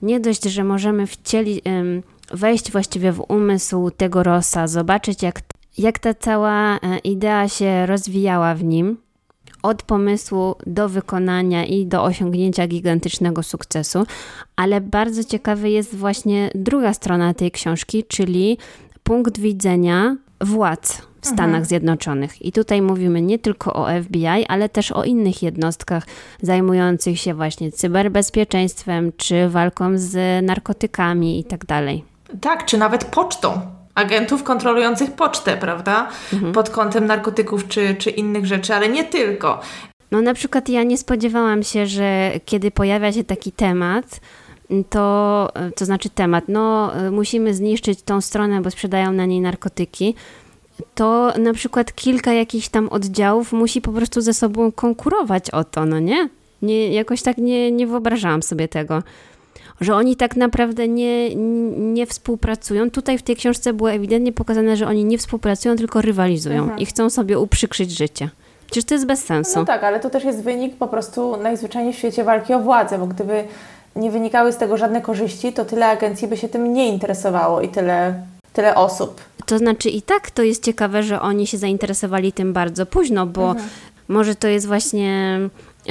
nie dość że możemy wcieli, wejść właściwie w umysł tego Rosa, zobaczyć jak, jak ta cała e, idea się rozwijała w nim od pomysłu do wykonania i do osiągnięcia gigantycznego sukcesu, ale bardzo ciekawy jest właśnie druga strona tej książki, czyli punkt widzenia władz w Stanach mhm. Zjednoczonych. I tutaj mówimy nie tylko o FBI, ale też o innych jednostkach zajmujących się właśnie cyberbezpieczeństwem, czy walką z narkotykami i tak dalej. Tak, czy nawet pocztą agentów kontrolujących pocztę, prawda? Mhm. Pod kątem narkotyków czy, czy innych rzeczy, ale nie tylko. No na przykład ja nie spodziewałam się, że kiedy pojawia się taki temat, to, to znaczy temat, no musimy zniszczyć tą stronę, bo sprzedają na niej narkotyki, to na przykład kilka jakichś tam oddziałów musi po prostu ze sobą konkurować o to, no nie? nie jakoś tak nie, nie wyobrażałam sobie tego że oni tak naprawdę nie, nie współpracują. Tutaj w tej książce było ewidentnie pokazane, że oni nie współpracują, tylko rywalizują mhm. i chcą sobie uprzykrzyć życie. Przecież to jest bez sensu. No tak, ale to też jest wynik po prostu najzwyczajniej w świecie walki o władzę, bo gdyby nie wynikały z tego żadne korzyści, to tyle agencji by się tym nie interesowało i tyle, tyle osób. To znaczy i tak to jest ciekawe, że oni się zainteresowali tym bardzo późno, bo mhm. może to jest właśnie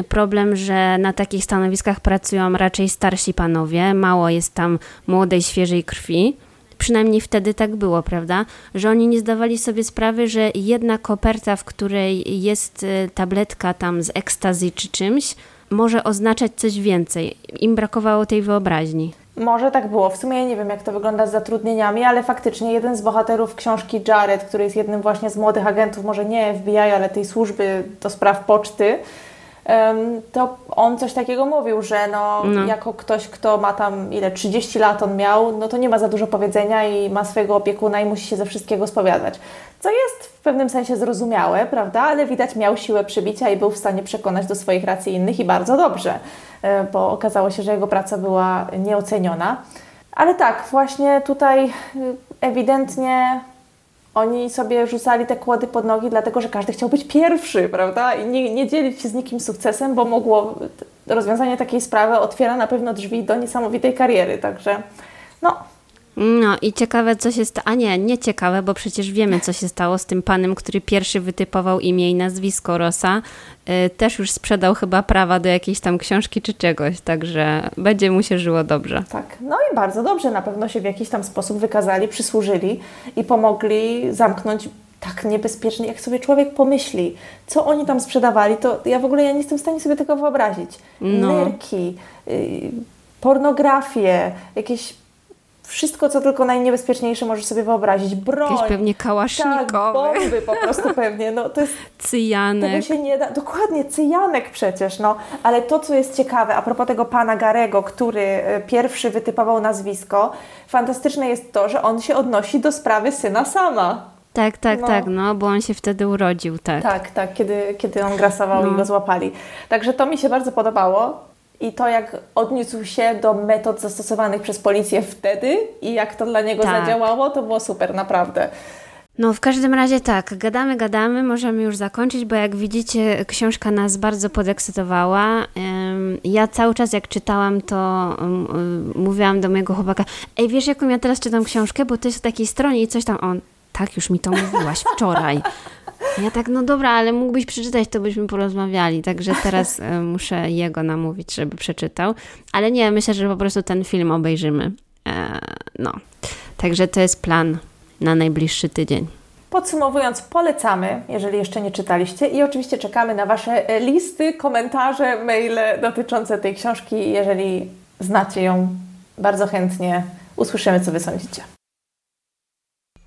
problem, że na takich stanowiskach pracują raczej starsi panowie, mało jest tam młodej, świeżej krwi. Przynajmniej wtedy tak było, prawda? Że oni nie zdawali sobie sprawy, że jedna koperta, w której jest y, tabletka tam z ekstazy czy czymś, może oznaczać coś więcej. Im brakowało tej wyobraźni. Może tak było. W sumie nie wiem, jak to wygląda z zatrudnieniami, ale faktycznie jeden z bohaterów książki Jared, który jest jednym właśnie z młodych agentów, może nie FBI, ale tej służby do spraw poczty, to on coś takiego mówił, że no, no, jako ktoś, kto ma tam ile 30 lat on miał, no to nie ma za dużo powiedzenia i ma swojego opiekuna i musi się ze wszystkiego spowiadać. Co jest w pewnym sensie zrozumiałe, prawda? Ale widać miał siłę przybicia i był w stanie przekonać do swoich racji innych i bardzo dobrze, e, bo okazało się, że jego praca była nieoceniona. Ale tak, właśnie tutaj y, ewidentnie oni sobie rzucali te kłody pod nogi, dlatego że każdy chciał być pierwszy, prawda? I nie, nie dzielić się z nikim sukcesem, bo mogło rozwiązanie takiej sprawy otwiera na pewno drzwi do niesamowitej kariery. Także no, no i ciekawe, co się stało. A nie, nie ciekawe, bo przecież wiemy, co się stało z tym panem, który pierwszy wytypował imię i nazwisko Rosa. Yy, też już sprzedał chyba prawa do jakiejś tam książki czy czegoś, także będzie mu się żyło dobrze. Tak, no i bardzo dobrze. Na pewno się w jakiś tam sposób wykazali, przysłużyli i pomogli zamknąć tak niebezpiecznie, jak sobie człowiek pomyśli, co oni tam sprzedawali, to ja w ogóle ja nie jestem w stanie sobie tego wyobrazić. No. Nerki, yy, pornografię, jakieś wszystko, co tylko najniebezpieczniejsze możesz sobie wyobrazić. Broń. Jakieś pewnie kałasznikowe. Tak, bomby po prostu pewnie. No, to jest, cyjanek. Tego się nie da. Dokładnie, cyjanek przecież. No. Ale to, co jest ciekawe, a propos tego pana Garego, który e, pierwszy wytypował nazwisko, fantastyczne jest to, że on się odnosi do sprawy syna sama. Tak, tak, no. tak, no, bo on się wtedy urodził, tak. Tak, tak, kiedy, kiedy on grasował no. i go złapali. Także to mi się bardzo podobało i to, jak odniósł się do metod zastosowanych przez policję wtedy i jak to dla niego tak. zadziałało, to było super, naprawdę. No, w każdym razie tak, gadamy, gadamy, możemy już zakończyć, bo jak widzicie, książka nas bardzo podekscytowała. Ja cały czas, jak czytałam, to mówiłam do mojego chłopaka: Ej, wiesz, jaką ja teraz czytam książkę, bo to jest w takiej stronie i coś tam. On, tak, już mi to mówiłaś wczoraj. Ja tak, no dobra, ale mógłbyś przeczytać, to byśmy porozmawiali. Także teraz e, muszę jego namówić, żeby przeczytał. Ale nie, myślę, że po prostu ten film obejrzymy. E, no. Także to jest plan na najbliższy tydzień. Podsumowując, polecamy, jeżeli jeszcze nie czytaliście, i oczywiście czekamy na Wasze e, listy, komentarze, maile dotyczące tej książki. Jeżeli znacie ją, bardzo chętnie usłyszymy, co Wy sądzicie.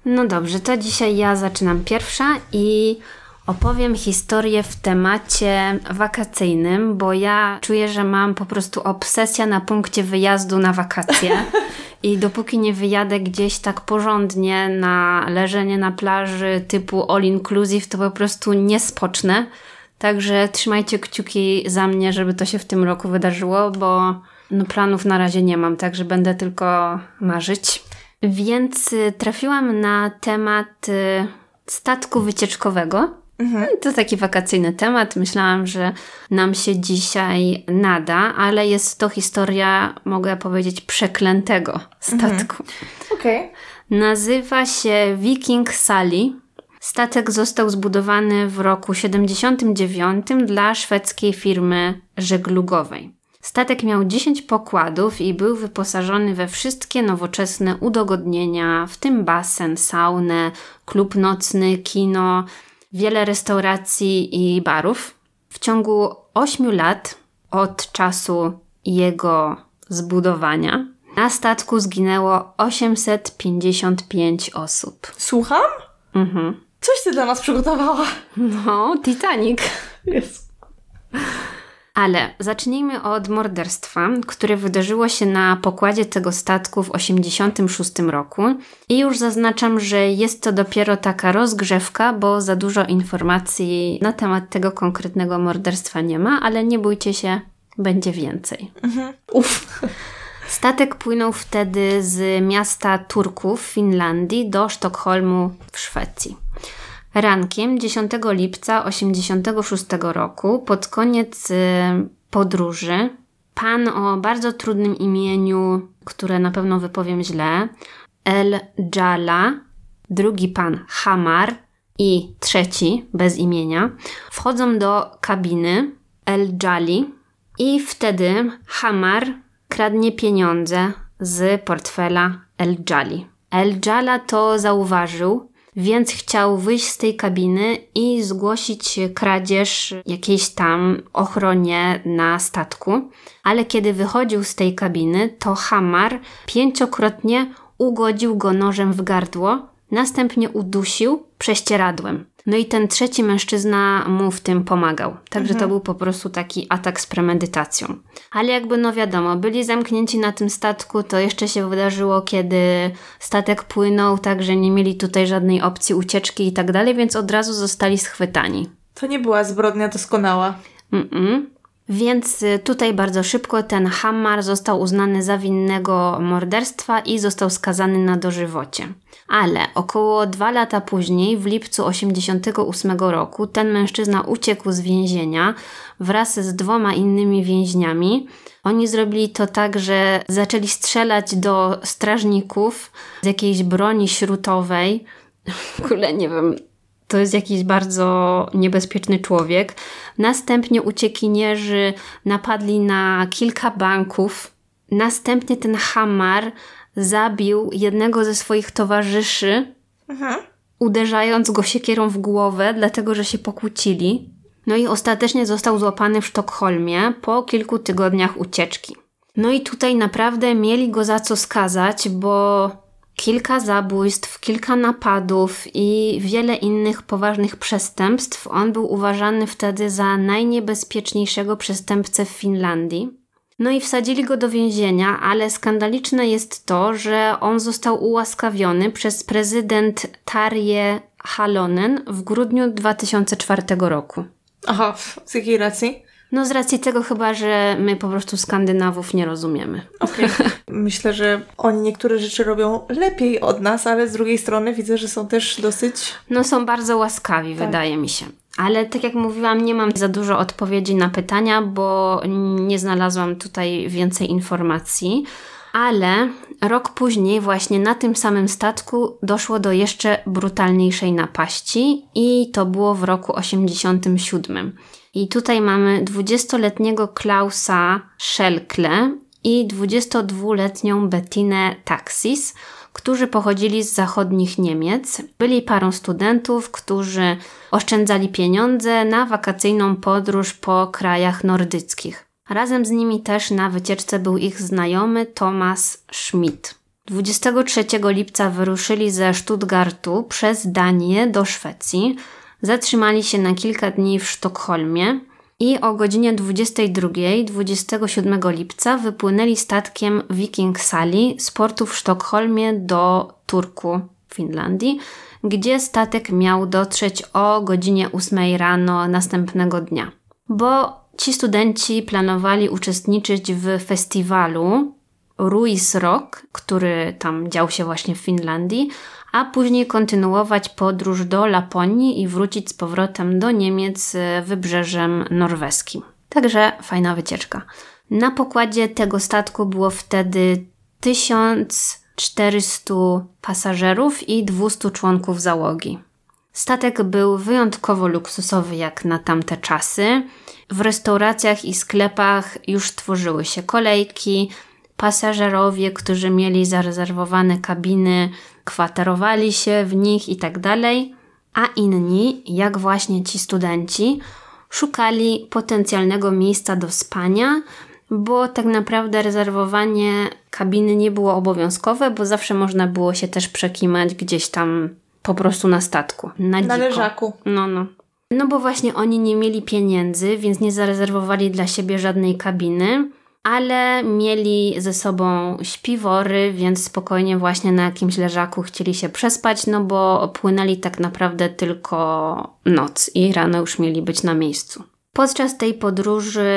No dobrze, to dzisiaj ja zaczynam pierwsza i opowiem historię w temacie wakacyjnym, bo ja czuję, że mam po prostu obsesję na punkcie wyjazdu na wakacje. I dopóki nie wyjadę gdzieś tak porządnie na leżenie na plaży typu all inclusive, to po prostu nie spocznę. Także trzymajcie kciuki za mnie, żeby to się w tym roku wydarzyło, bo no planów na razie nie mam, także będę tylko marzyć. Więc y, trafiłam na temat y, statku wycieczkowego. Mhm. To taki wakacyjny temat. Myślałam, że nam się dzisiaj nada, ale jest to historia, mogę powiedzieć, przeklętego statku. Mhm. Okay. Nazywa się Viking Sally. Statek został zbudowany w roku 79 dla szwedzkiej firmy żeglugowej. Statek miał 10 pokładów i był wyposażony we wszystkie nowoczesne udogodnienia, w tym basen, saunę, klub nocny, kino, wiele restauracji i barów. W ciągu 8 lat od czasu jego zbudowania na statku zginęło 855 osób. Słucham? Mhm. Coś ty dla nas przygotowała. No, Titanic. Jest. Ale zacznijmy od morderstwa, które wydarzyło się na pokładzie tego statku w 1986 roku. I już zaznaczam, że jest to dopiero taka rozgrzewka, bo za dużo informacji na temat tego konkretnego morderstwa nie ma, ale nie bójcie się, będzie więcej. Mhm. Uf. Statek płynął wtedy z miasta Turku w Finlandii do Sztokholmu w Szwecji. Rankiem 10 lipca 1986 roku, pod koniec y, podróży, pan o bardzo trudnym imieniu, które na pewno wypowiem źle, El Jala, drugi pan Hamar i trzeci bez imienia, wchodzą do kabiny El Jali i wtedy Hamar kradnie pieniądze z portfela El Jali. El Jala to zauważył więc chciał wyjść z tej kabiny i zgłosić kradzież jakiejś tam ochronie na statku. Ale kiedy wychodził z tej kabiny, to Hamar pięciokrotnie ugodził go nożem w gardło, następnie udusił prześcieradłem. No i ten trzeci mężczyzna mu w tym pomagał. Także mhm. to był po prostu taki atak z premedytacją. Ale jakby no wiadomo, byli zamknięci na tym statku, to jeszcze się wydarzyło, kiedy statek płynął, także nie mieli tutaj żadnej opcji ucieczki i tak dalej, więc od razu zostali schwytani. To nie była zbrodnia doskonała. Mm-mm. Więc y, tutaj bardzo szybko ten Hammar został uznany za winnego morderstwa i został skazany na dożywocie. Ale około dwa lata później, w lipcu 1988 roku, ten mężczyzna uciekł z więzienia wraz z dwoma innymi więźniami. Oni zrobili to tak, że zaczęli strzelać do strażników z jakiejś broni śrutowej. W ogóle nie wiem, to jest jakiś bardzo niebezpieczny człowiek. Następnie uciekinierzy napadli na kilka banków. Następnie ten Hamar zabił jednego ze swoich towarzyszy, Aha. uderzając go siekierą w głowę, dlatego że się pokłócili. No i ostatecznie został złapany w Sztokholmie po kilku tygodniach ucieczki. No i tutaj naprawdę mieli go za co skazać, bo kilka zabójstw, kilka napadów i wiele innych poważnych przestępstw. On był uważany wtedy za najniebezpieczniejszego przestępcę w Finlandii. No i wsadzili go do więzienia, ale skandaliczne jest to, że on został ułaskawiony przez prezydent Tarje Halonen w grudniu 2004 roku. Aha, z jakiej racji? No z racji tego chyba, że my po prostu Skandynawów nie rozumiemy. Okay. Myślę, że oni niektóre rzeczy robią lepiej od nas, ale z drugiej strony widzę, że są też dosyć... No są bardzo łaskawi, tak. wydaje mi się. Ale tak jak mówiłam, nie mam za dużo odpowiedzi na pytania, bo nie znalazłam tutaj więcej informacji. Ale rok później, właśnie na tym samym statku, doszło do jeszcze brutalniejszej napaści, i to było w roku 87. I tutaj mamy 20-letniego Klausa Szelkle i 22-letnią Bettinę Taxis, którzy pochodzili z zachodnich Niemiec. Byli parą studentów, którzy oszczędzali pieniądze na wakacyjną podróż po krajach nordyckich. Razem z nimi też na wycieczce był ich znajomy Thomas Schmidt. 23 lipca wyruszyli ze Stuttgartu przez Danię do Szwecji. Zatrzymali się na kilka dni w Sztokholmie i o godzinie 22 27 lipca wypłynęli statkiem Viking Sali z portu w Sztokholmie do Turku Finlandii, gdzie statek miał dotrzeć o godzinie 8 rano następnego dnia. Bo ci studenci planowali uczestniczyć w festiwalu Ruiz Rock, który tam dział się właśnie w Finlandii, a później kontynuować podróż do Laponii i wrócić z powrotem do Niemiec e, wybrzeżem norweskim. Także fajna wycieczka. Na pokładzie tego statku było wtedy 1400 pasażerów i 200 członków załogi. Statek był wyjątkowo luksusowy jak na tamte czasy. W restauracjach i sklepach już tworzyły się kolejki, pasażerowie, którzy mieli zarezerwowane kabiny, kwaterowali się w nich i tak dalej, a inni, jak właśnie ci studenci, szukali potencjalnego miejsca do spania, bo tak naprawdę rezerwowanie kabiny nie było obowiązkowe, bo zawsze można było się też przekimać gdzieś tam po prostu na statku. Na, na leżaku. No, no. No bo właśnie oni nie mieli pieniędzy, więc nie zarezerwowali dla siebie żadnej kabiny ale mieli ze sobą śpiwory, więc spokojnie właśnie na jakimś leżaku chcieli się przespać, no bo płynęli tak naprawdę tylko noc i rano już mieli być na miejscu. Podczas tej podróży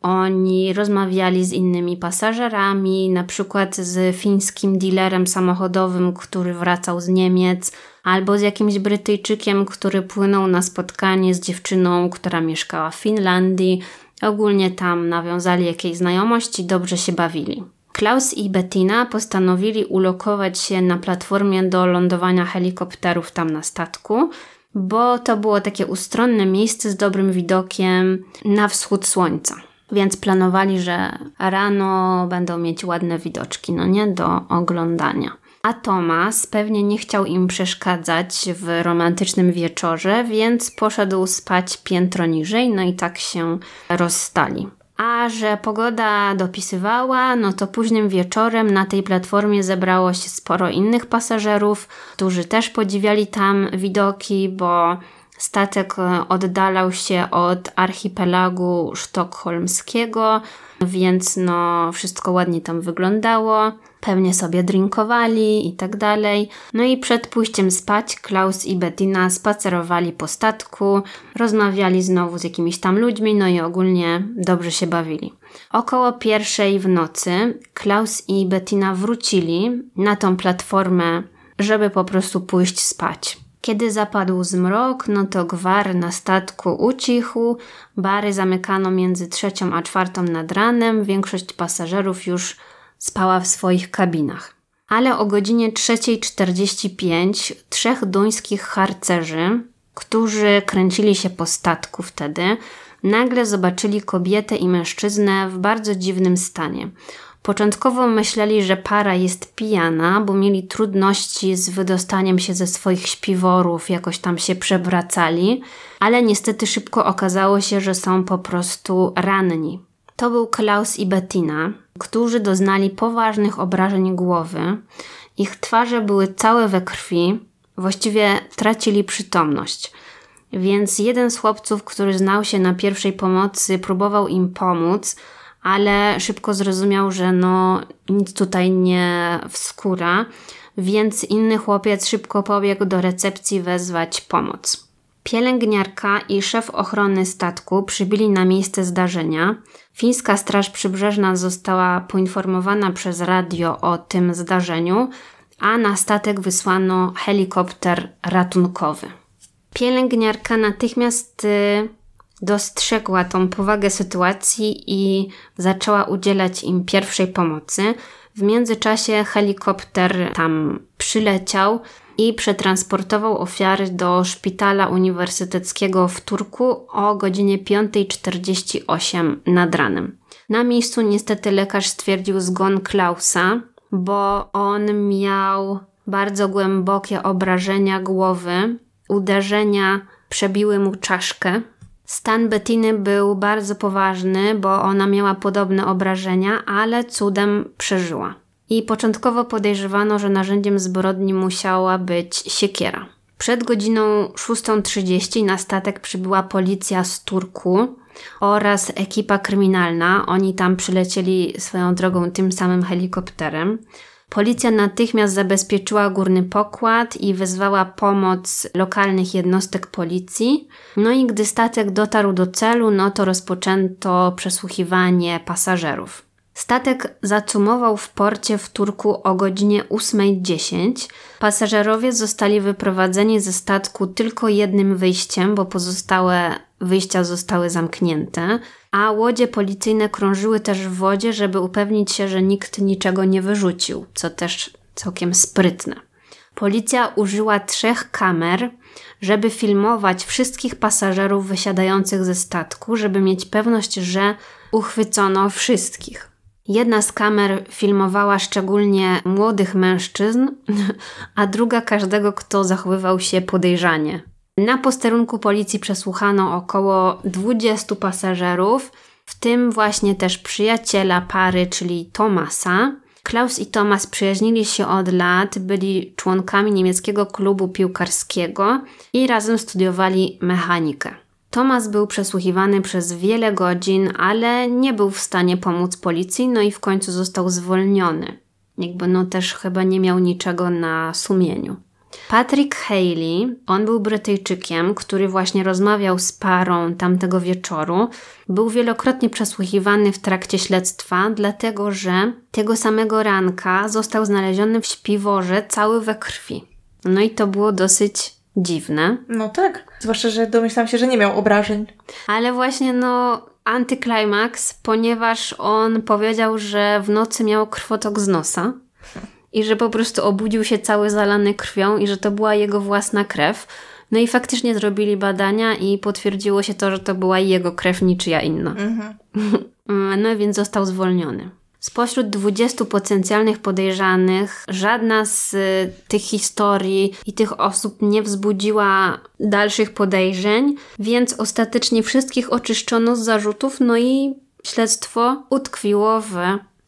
oni rozmawiali z innymi pasażerami, na przykład z fińskim dealerem samochodowym, który wracał z Niemiec, albo z jakimś Brytyjczykiem, który płynął na spotkanie z dziewczyną, która mieszkała w Finlandii, Ogólnie tam nawiązali jakieś znajomości, dobrze się bawili. Klaus i Bettina postanowili ulokować się na platformie do lądowania helikopterów tam na statku, bo to było takie ustronne miejsce z dobrym widokiem na wschód słońca. Więc planowali, że rano będą mieć ładne widoczki, no nie, do oglądania. A Tomas pewnie nie chciał im przeszkadzać w romantycznym wieczorze, więc poszedł spać piętro niżej, no i tak się rozstali. A że pogoda dopisywała, no to późnym wieczorem na tej platformie zebrało się sporo innych pasażerów, którzy też podziwiali tam widoki, bo statek oddalał się od archipelagu sztokholmskiego, więc no wszystko ładnie tam wyglądało pewnie sobie drinkowali i tak dalej. No i przed pójściem spać Klaus i Bettina spacerowali po statku, rozmawiali znowu z jakimiś tam ludźmi, no i ogólnie dobrze się bawili. Około pierwszej w nocy Klaus i Bettina wrócili na tą platformę, żeby po prostu pójść spać. Kiedy zapadł zmrok, no to gwar na statku ucichł, bary zamykano między trzecią a czwartą nad ranem, większość pasażerów już spała w swoich kabinach. Ale o godzinie 3.45 trzech duńskich harcerzy, którzy kręcili się po statku wtedy, nagle zobaczyli kobietę i mężczyznę w bardzo dziwnym stanie. Początkowo myśleli, że para jest pijana, bo mieli trudności z wydostaniem się ze swoich śpiworów, jakoś tam się przewracali, ale niestety szybko okazało się, że są po prostu ranni. To był Klaus i Bettina, którzy doznali poważnych obrażeń głowy. Ich twarze były całe we krwi, właściwie tracili przytomność. Więc jeden z chłopców, który znał się na pierwszej pomocy, próbował im pomóc, ale szybko zrozumiał, że no nic tutaj nie wskóra, więc inny chłopiec szybko pobiegł do recepcji wezwać pomoc. Pielęgniarka i szef ochrony statku przybyli na miejsce zdarzenia. Fińska Straż Przybrzeżna została poinformowana przez radio o tym zdarzeniu, a na statek wysłano helikopter ratunkowy. Pielęgniarka natychmiast y, dostrzegła tą powagę sytuacji i zaczęła udzielać im pierwszej pomocy. W międzyczasie helikopter tam przyleciał i przetransportował ofiary do szpitala uniwersyteckiego w Turku o godzinie 5.48 nad ranem. Na miejscu niestety lekarz stwierdził zgon Klausa, bo on miał bardzo głębokie obrażenia głowy, uderzenia przebiły mu czaszkę. Stan Bettiny był bardzo poważny, bo ona miała podobne obrażenia, ale cudem przeżyła. I początkowo podejrzewano, że narzędziem zbrodni musiała być siekiera. Przed godziną 6.30 na statek przybyła policja z Turku oraz ekipa kryminalna. Oni tam przylecieli swoją drogą tym samym helikopterem. Policja natychmiast zabezpieczyła górny pokład i wezwała pomoc lokalnych jednostek policji. No i gdy statek dotarł do celu, no to rozpoczęto przesłuchiwanie pasażerów. Statek zacumował w porcie w Turku o godzinie 8.10. Pasażerowie zostali wyprowadzeni ze statku tylko jednym wyjściem, bo pozostałe wyjścia zostały zamknięte, a łodzie policyjne krążyły też w wodzie, żeby upewnić się, że nikt niczego nie wyrzucił, co też całkiem sprytne. Policja użyła trzech kamer, żeby filmować wszystkich pasażerów wysiadających ze statku, żeby mieć pewność, że uchwycono wszystkich. Jedna z kamer filmowała szczególnie młodych mężczyzn, a druga każdego, kto zachowywał się podejrzanie. Na posterunku policji przesłuchano około 20 pasażerów, w tym właśnie też przyjaciela pary, czyli Tomasa. Klaus i Tomas przyjaźnili się od lat, byli członkami niemieckiego klubu piłkarskiego i razem studiowali mechanikę. Tomas był przesłuchiwany przez wiele godzin, ale nie był w stanie pomóc policji, no i w końcu został zwolniony. Jakby no też chyba nie miał niczego na sumieniu. Patrick Haley, on był Brytyjczykiem, który właśnie rozmawiał z parą tamtego wieczoru. Był wielokrotnie przesłuchiwany w trakcie śledztwa, dlatego że tego samego ranka został znaleziony w śpiworze cały we krwi. No i to było dosyć dziwne. No tak. Zwłaszcza, że domyślam się, że nie miał obrażeń. Ale właśnie no antyklimaks, ponieważ on powiedział, że w nocy miał krwotok z nosa i że po prostu obudził się cały zalany krwią i że to była jego własna krew. No i faktycznie zrobili badania i potwierdziło się to, że to była jego krew, niczyja inna. Mhm. no więc został zwolniony. Spośród 20 potencjalnych podejrzanych, żadna z y, tych historii i tych osób nie wzbudziła dalszych podejrzeń, więc ostatecznie wszystkich oczyszczono z zarzutów, no i śledztwo utkwiło w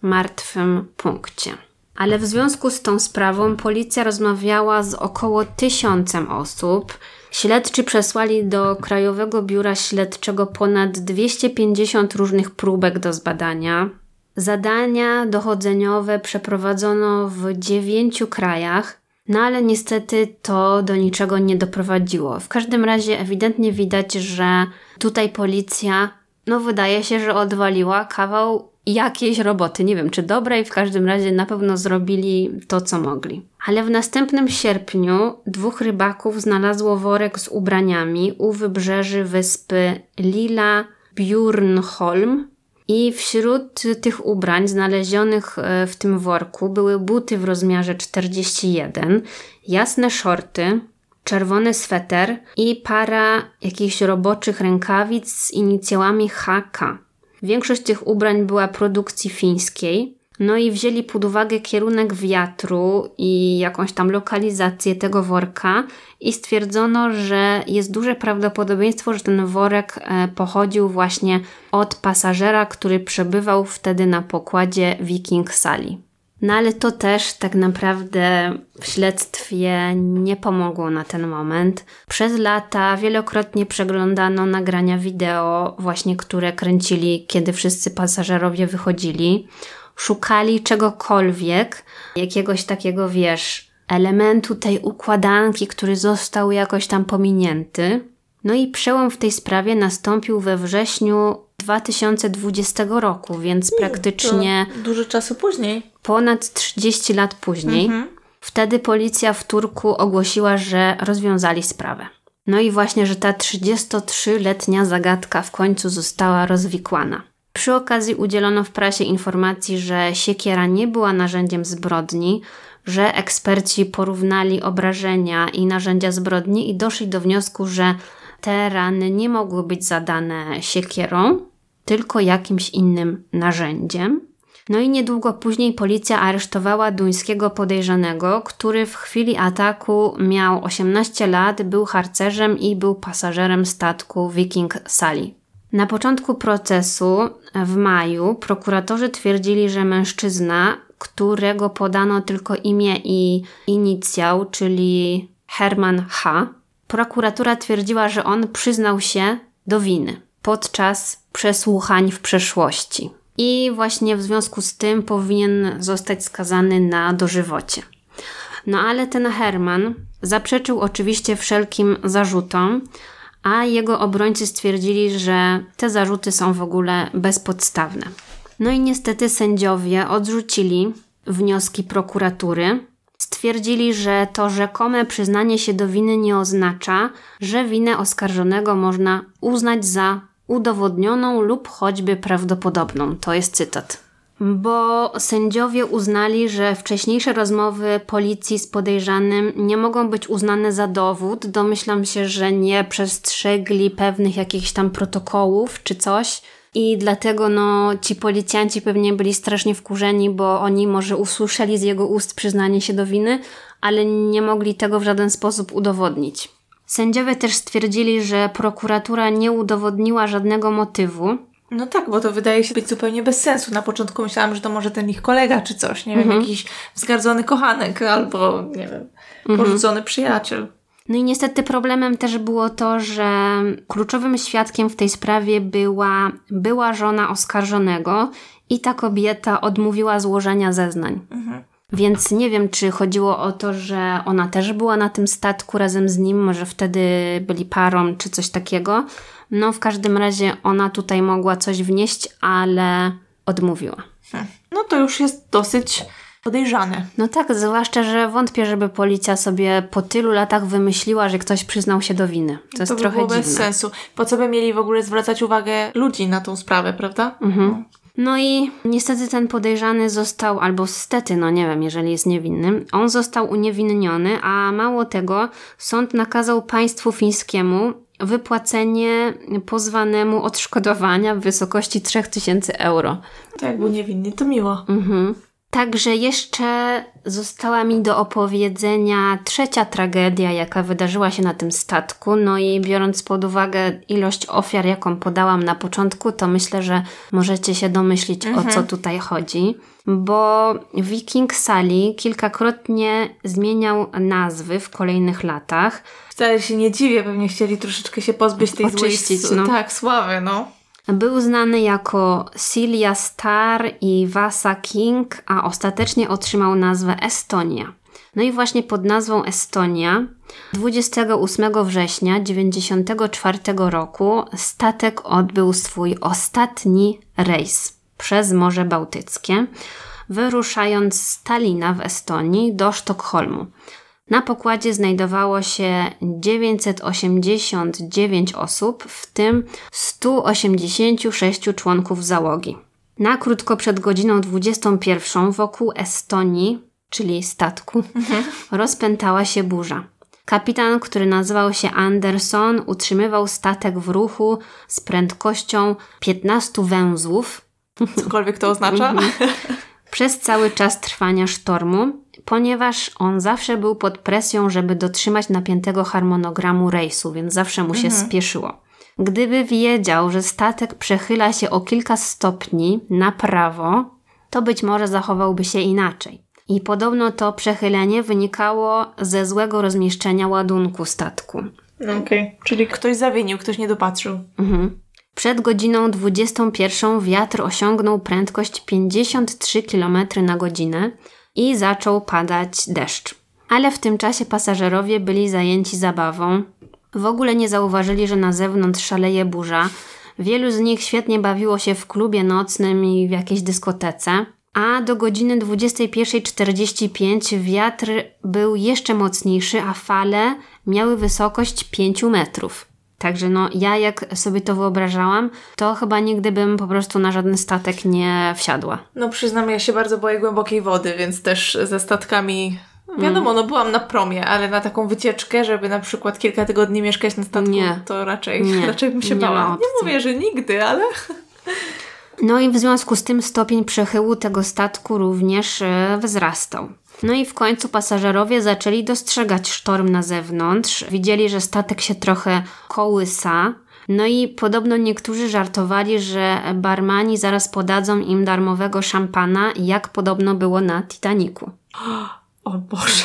martwym punkcie. Ale w związku z tą sprawą policja rozmawiała z około tysiącem osób. Śledczy przesłali do Krajowego Biura Śledczego ponad 250 różnych próbek do zbadania. Zadania dochodzeniowe przeprowadzono w dziewięciu krajach, no ale niestety to do niczego nie doprowadziło. W każdym razie ewidentnie widać, że tutaj policja, no wydaje się, że odwaliła kawał jakiejś roboty. Nie wiem, czy dobrej, w każdym razie na pewno zrobili to, co mogli. Ale w następnym sierpniu dwóch rybaków znalazło worek z ubraniami u wybrzeży wyspy Lila Bjurnholm i wśród tych ubrań znalezionych e, w tym worku były buty w rozmiarze 41, jasne shorty, czerwony sweter i para jakichś roboczych rękawic z inicjałami HK. Większość tych ubrań była produkcji fińskiej, no i wzięli pod uwagę kierunek wiatru i jakąś tam lokalizację tego worka i stwierdzono, że jest duże prawdopodobieństwo, że ten worek e, pochodził właśnie od pasażera, który przebywał wtedy na pokładzie Viking Sali. No ale to też tak naprawdę w śledztwie nie pomogło na ten moment. Przez lata wielokrotnie przeglądano nagrania wideo, właśnie które kręcili, kiedy wszyscy pasażerowie wychodzili szukali czegokolwiek, jakiegoś takiego, wiesz, elementu tej układanki, który został jakoś tam pominięty. No i przełom w tej sprawie nastąpił we wrześniu 2020 roku, więc hmm, praktycznie. dużo czasu później. Ponad 30 lat później. Mhm. Wtedy policja w Turku ogłosiła, że rozwiązali sprawę. No i właśnie, że ta 33-letnia zagadka w końcu została rozwikłana. Przy okazji udzielono w prasie informacji, że siekiera nie była narzędziem zbrodni, że eksperci porównali obrażenia i narzędzia zbrodni i doszli do wniosku, że te rany nie mogły być zadane siekierą, tylko jakimś innym narzędziem. No i niedługo później policja aresztowała duńskiego podejrzanego, który w chwili ataku miał 18 lat, był harcerzem i był pasażerem statku Viking Sally. Na początku procesu w maju prokuratorzy twierdzili, że mężczyzna, którego podano tylko imię i inicjał, czyli Herman H., prokuratura twierdziła, że on przyznał się do winy podczas przesłuchań w przeszłości. I właśnie w związku z tym powinien zostać skazany na dożywocie. No ale ten Herman zaprzeczył oczywiście wszelkim zarzutom, a jego obrońcy stwierdzili, że te zarzuty są w ogóle bezpodstawne. No i niestety sędziowie odrzucili wnioski prokuratury. Stwierdzili, że to rzekome przyznanie się do winy nie oznacza, że winę oskarżonego można uznać za udowodnioną lub choćby prawdopodobną. To jest cytat. Bo sędziowie uznali, że wcześniejsze rozmowy policji z podejrzanym nie mogą być uznane za dowód. Domyślam się, że nie przestrzegli pewnych jakichś tam protokołów czy coś. I dlatego no, ci policjanci pewnie byli strasznie wkurzeni, bo oni może usłyszeli z jego ust przyznanie się do winy, ale nie mogli tego w żaden sposób udowodnić. Sędziowie też stwierdzili, że prokuratura nie udowodniła żadnego motywu. No tak, bo to wydaje się być zupełnie bez sensu. Na początku myślałam, że to może ten ich kolega czy coś, nie wiem, Mhm. jakiś wzgardzony kochanek albo, nie wiem, Mhm. porzucony przyjaciel. No i niestety problemem też było to, że kluczowym świadkiem w tej sprawie była była żona oskarżonego i ta kobieta odmówiła złożenia zeznań. Więc nie wiem, czy chodziło o to, że ona też była na tym statku razem z nim, może wtedy byli parą czy coś takiego. No w każdym razie ona tutaj mogła coś wnieść, ale odmówiła. No to już jest dosyć podejrzane. No tak, zwłaszcza, że wątpię, żeby policja sobie po tylu latach wymyśliła, że ktoś przyznał się do winy. To jest to by trochę było dziwne. bez sensu. Po co by mieli w ogóle zwracać uwagę ludzi na tą sprawę, prawda? Mhm. No i niestety ten podejrzany został, albo stety, no nie wiem, jeżeli jest niewinny, on został uniewinniony, a mało tego, sąd nakazał państwu fińskiemu wypłacenie pozwanemu odszkodowania w wysokości 3000 euro. To jak był niewinny, to miło. Mhm. Także jeszcze została mi do opowiedzenia trzecia tragedia, jaka wydarzyła się na tym statku. No i biorąc pod uwagę ilość ofiar, jaką podałam na początku, to myślę, że możecie się domyślić, o co tutaj chodzi. Bo Viking Sally kilkakrotnie zmieniał nazwy w kolejnych latach. Wcale się nie dziwię, pewnie chcieli troszeczkę się pozbyć tej Oczyścić, złej... no. Tak, sławy, no. Był znany jako Silja Star i Vasa King, a ostatecznie otrzymał nazwę Estonia. No i właśnie pod nazwą Estonia 28 września 1994 roku statek odbył swój ostatni rejs przez Morze Bałtyckie, wyruszając z Talina w Estonii do Sztokholmu. Na pokładzie znajdowało się 989 osób, w tym 186 członków załogi. Na krótko przed godziną 21 wokół Estonii, czyli statku, rozpętała się burza. Kapitan, który nazywał się Anderson, utrzymywał statek w ruchu z prędkością 15 węzłów Cokolwiek to oznacza. Mhm. przez cały czas trwania sztormu, ponieważ on zawsze był pod presją, żeby dotrzymać napiętego harmonogramu rejsu, więc zawsze mu się spieszyło. Gdyby wiedział, że statek przechyla się o kilka stopni na prawo, to być może zachowałby się inaczej. I podobno to przechylenie wynikało ze złego rozmieszczenia ładunku statku. Okej. Czyli ktoś zawinił, ktoś nie dopatrzył. Mhm. Przed godziną 21 wiatr osiągnął prędkość 53 km na godzinę i zaczął padać deszcz. Ale w tym czasie pasażerowie byli zajęci zabawą. W ogóle nie zauważyli, że na zewnątrz szaleje burza. Wielu z nich świetnie bawiło się w klubie nocnym i w jakiejś dyskotece. A do godziny 21.45 wiatr był jeszcze mocniejszy, a fale miały wysokość 5 metrów. Także no, ja jak sobie to wyobrażałam, to chyba nigdy bym po prostu na żaden statek nie wsiadła. No przyznam, ja się bardzo boję głębokiej wody, więc też ze statkami... Wiadomo, no byłam na promie, ale na taką wycieczkę, żeby na przykład kilka tygodni mieszkać na statku, Nie. to raczej, Nie. raczej bym się Nie bała. Nie mówię, że nigdy, ale... No i w związku z tym stopień przechyłu tego statku również e, wzrastał. No i w końcu pasażerowie zaczęli dostrzegać sztorm na zewnątrz. Widzieli, że statek się trochę kołysa. No i podobno niektórzy żartowali, że barmani zaraz podadzą im darmowego szampana, jak podobno było na Titaniku. O Boże.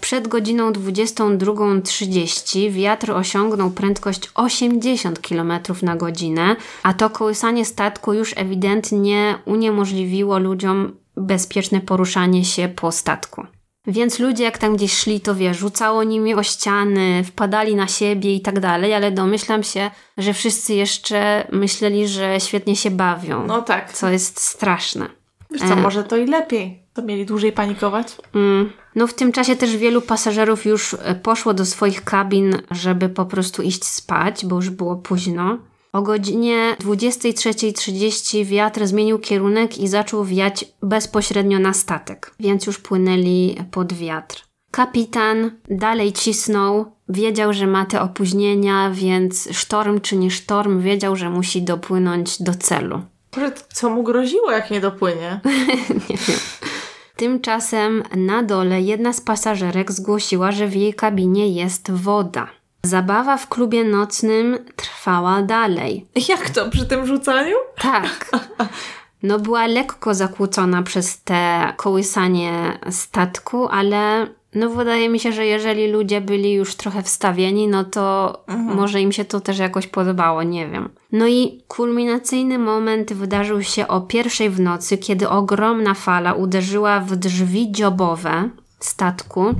Przed godziną 22.30 wiatr osiągnął prędkość 80 km na godzinę, a to kołysanie statku już ewidentnie uniemożliwiło ludziom bezpieczne poruszanie się po statku. Więc ludzie jak tam gdzieś szli, to wie, rzucało nimi o ściany, wpadali na siebie i tak dalej, ale domyślam się, że wszyscy jeszcze myśleli, że świetnie się bawią. No tak. Co jest straszne. Wiesz co, może to i lepiej. To mieli dłużej panikować? Mm. No w tym czasie też wielu pasażerów już e, poszło do swoich kabin, żeby po prostu iść spać, bo już było późno. O godzinie 23.30 wiatr zmienił kierunek i zaczął wiać bezpośrednio na statek, więc już płynęli pod wiatr. Kapitan dalej cisnął, wiedział, że ma te opóźnienia, więc sztorm czy nie sztorm, wiedział, że musi dopłynąć do celu. Co mu groziło, jak nie dopłynie? nie wiem. Tymczasem na dole jedna z pasażerek zgłosiła, że w jej kabinie jest woda. Zabawa w klubie nocnym trwała dalej. Jak to? Przy tym rzucaniu? Tak. No była lekko zakłócona przez te kołysanie statku, ale no wydaje mi się, że jeżeli ludzie byli już trochę wstawieni, no to mhm. może im się to też jakoś podobało, nie wiem. No i kulminacyjny moment wydarzył się o pierwszej w nocy, kiedy ogromna fala uderzyła w drzwi dziobowe statku.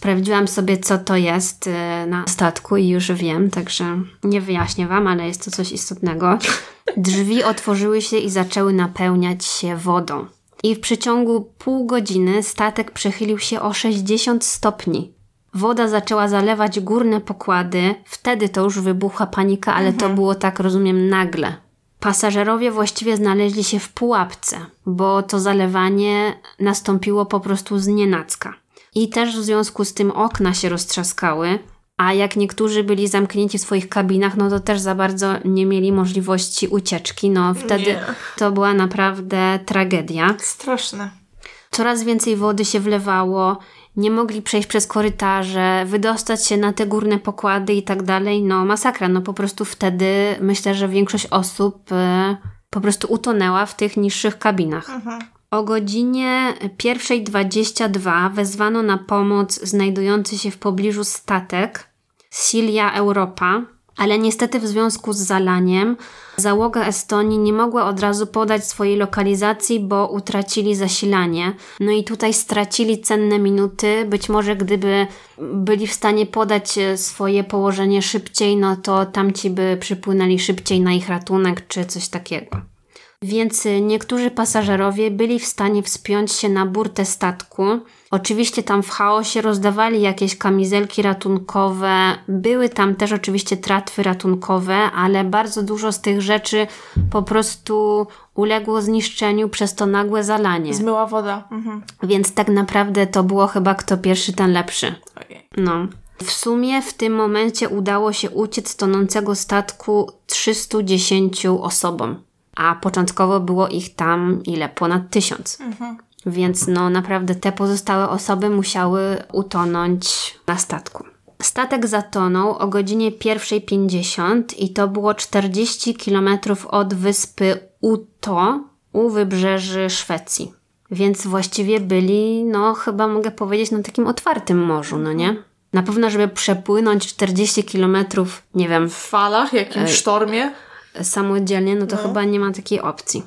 Sprawdziłam sobie, co to jest y, na statku i już wiem, także nie wyjaśnię Wam, ale jest to coś istotnego. Drzwi otworzyły się i zaczęły napełniać się wodą i w przeciągu pół godziny statek przechylił się o 60 stopni. Woda zaczęła zalewać górne pokłady, wtedy to już wybuchła panika, ale mhm. to było tak, rozumiem, nagle. Pasażerowie właściwie znaleźli się w pułapce, bo to zalewanie nastąpiło po prostu z nienacka. I też w związku z tym okna się roztrzaskały, a jak niektórzy byli zamknięci w swoich kabinach, no to też za bardzo nie mieli możliwości ucieczki. No wtedy nie. to była naprawdę tragedia. Straszne. Coraz więcej wody się wlewało, nie mogli przejść przez korytarze, wydostać się na te górne pokłady i tak dalej. No masakra, no po prostu wtedy myślę, że większość osób y, po prostu utonęła w tych niższych kabinach. Mhm. O godzinie 1.22 wezwano na pomoc znajdujący się w pobliżu statek, Silja Europa, ale niestety w związku z zalaniem załoga Estonii nie mogła od razu podać swojej lokalizacji, bo utracili zasilanie. No i tutaj stracili cenne minuty. Być może gdyby byli w stanie podać e, swoje położenie szybciej, no to tamci by przypłynęli szybciej na ich ratunek czy coś takiego. Więc niektórzy pasażerowie byli w stanie wspiąć się na burtę statku, Oczywiście tam w chaosie rozdawali jakieś kamizelki ratunkowe, były tam też oczywiście tratwy ratunkowe, ale bardzo dużo z tych rzeczy po prostu uległo zniszczeniu przez to nagłe zalanie. Zmyła woda. Mhm. Więc tak naprawdę to było chyba kto pierwszy, ten lepszy. Okay. No. W sumie w tym momencie udało się uciec z tonącego statku 310 osobom, a początkowo było ich tam ile? Ponad tysiąc. Mhm. Więc no naprawdę te pozostałe osoby musiały utonąć na statku. Statek zatonął o godzinie 1.50 i to było 40 km od wyspy Uto u wybrzeży Szwecji. Więc właściwie byli, no chyba mogę powiedzieć, na takim otwartym morzu, no nie? Na pewno, żeby przepłynąć 40 kilometrów, nie wiem. W falach, jakimś e, sztormie? Samodzielnie, no to no. chyba nie ma takiej opcji.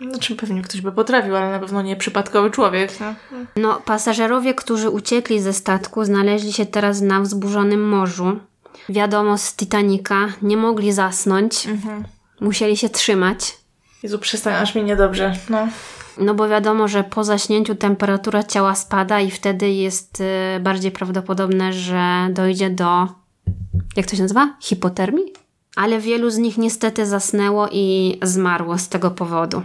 Znaczy pewnie ktoś by potrafił, ale na pewno nie przypadkowy człowiek. No. no, pasażerowie, którzy uciekli ze statku, znaleźli się teraz na wzburzonym morzu. Wiadomo, z Titanica nie mogli zasnąć. Mhm. Musieli się trzymać. Jezu, przestań, aż mi niedobrze. No. No bo wiadomo, że po zaśnięciu temperatura ciała spada i wtedy jest y, bardziej prawdopodobne, że dojdzie do, jak to się nazywa? Hipotermii? Ale wielu z nich niestety zasnęło i zmarło z tego powodu.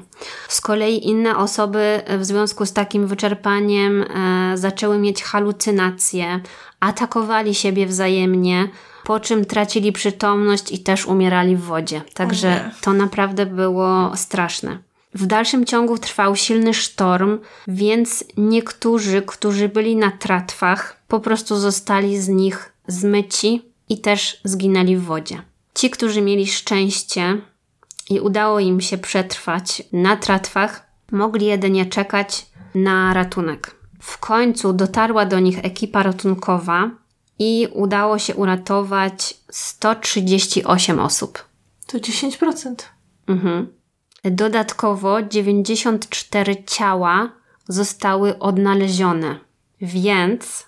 Z kolei inne osoby w związku z takim wyczerpaniem e, zaczęły mieć halucynacje, atakowali siebie wzajemnie, po czym tracili przytomność i też umierali w wodzie. Także to naprawdę było straszne. W dalszym ciągu trwał silny sztorm, więc niektórzy, którzy byli na tratwach, po prostu zostali z nich zmyci i też zginęli w wodzie. Ci, którzy mieli szczęście i udało im się przetrwać na tratwach, mogli jedynie czekać na ratunek. W końcu dotarła do nich ekipa ratunkowa i udało się uratować 138 osób. To 10%. Mhm. Dodatkowo 94 ciała zostały odnalezione, więc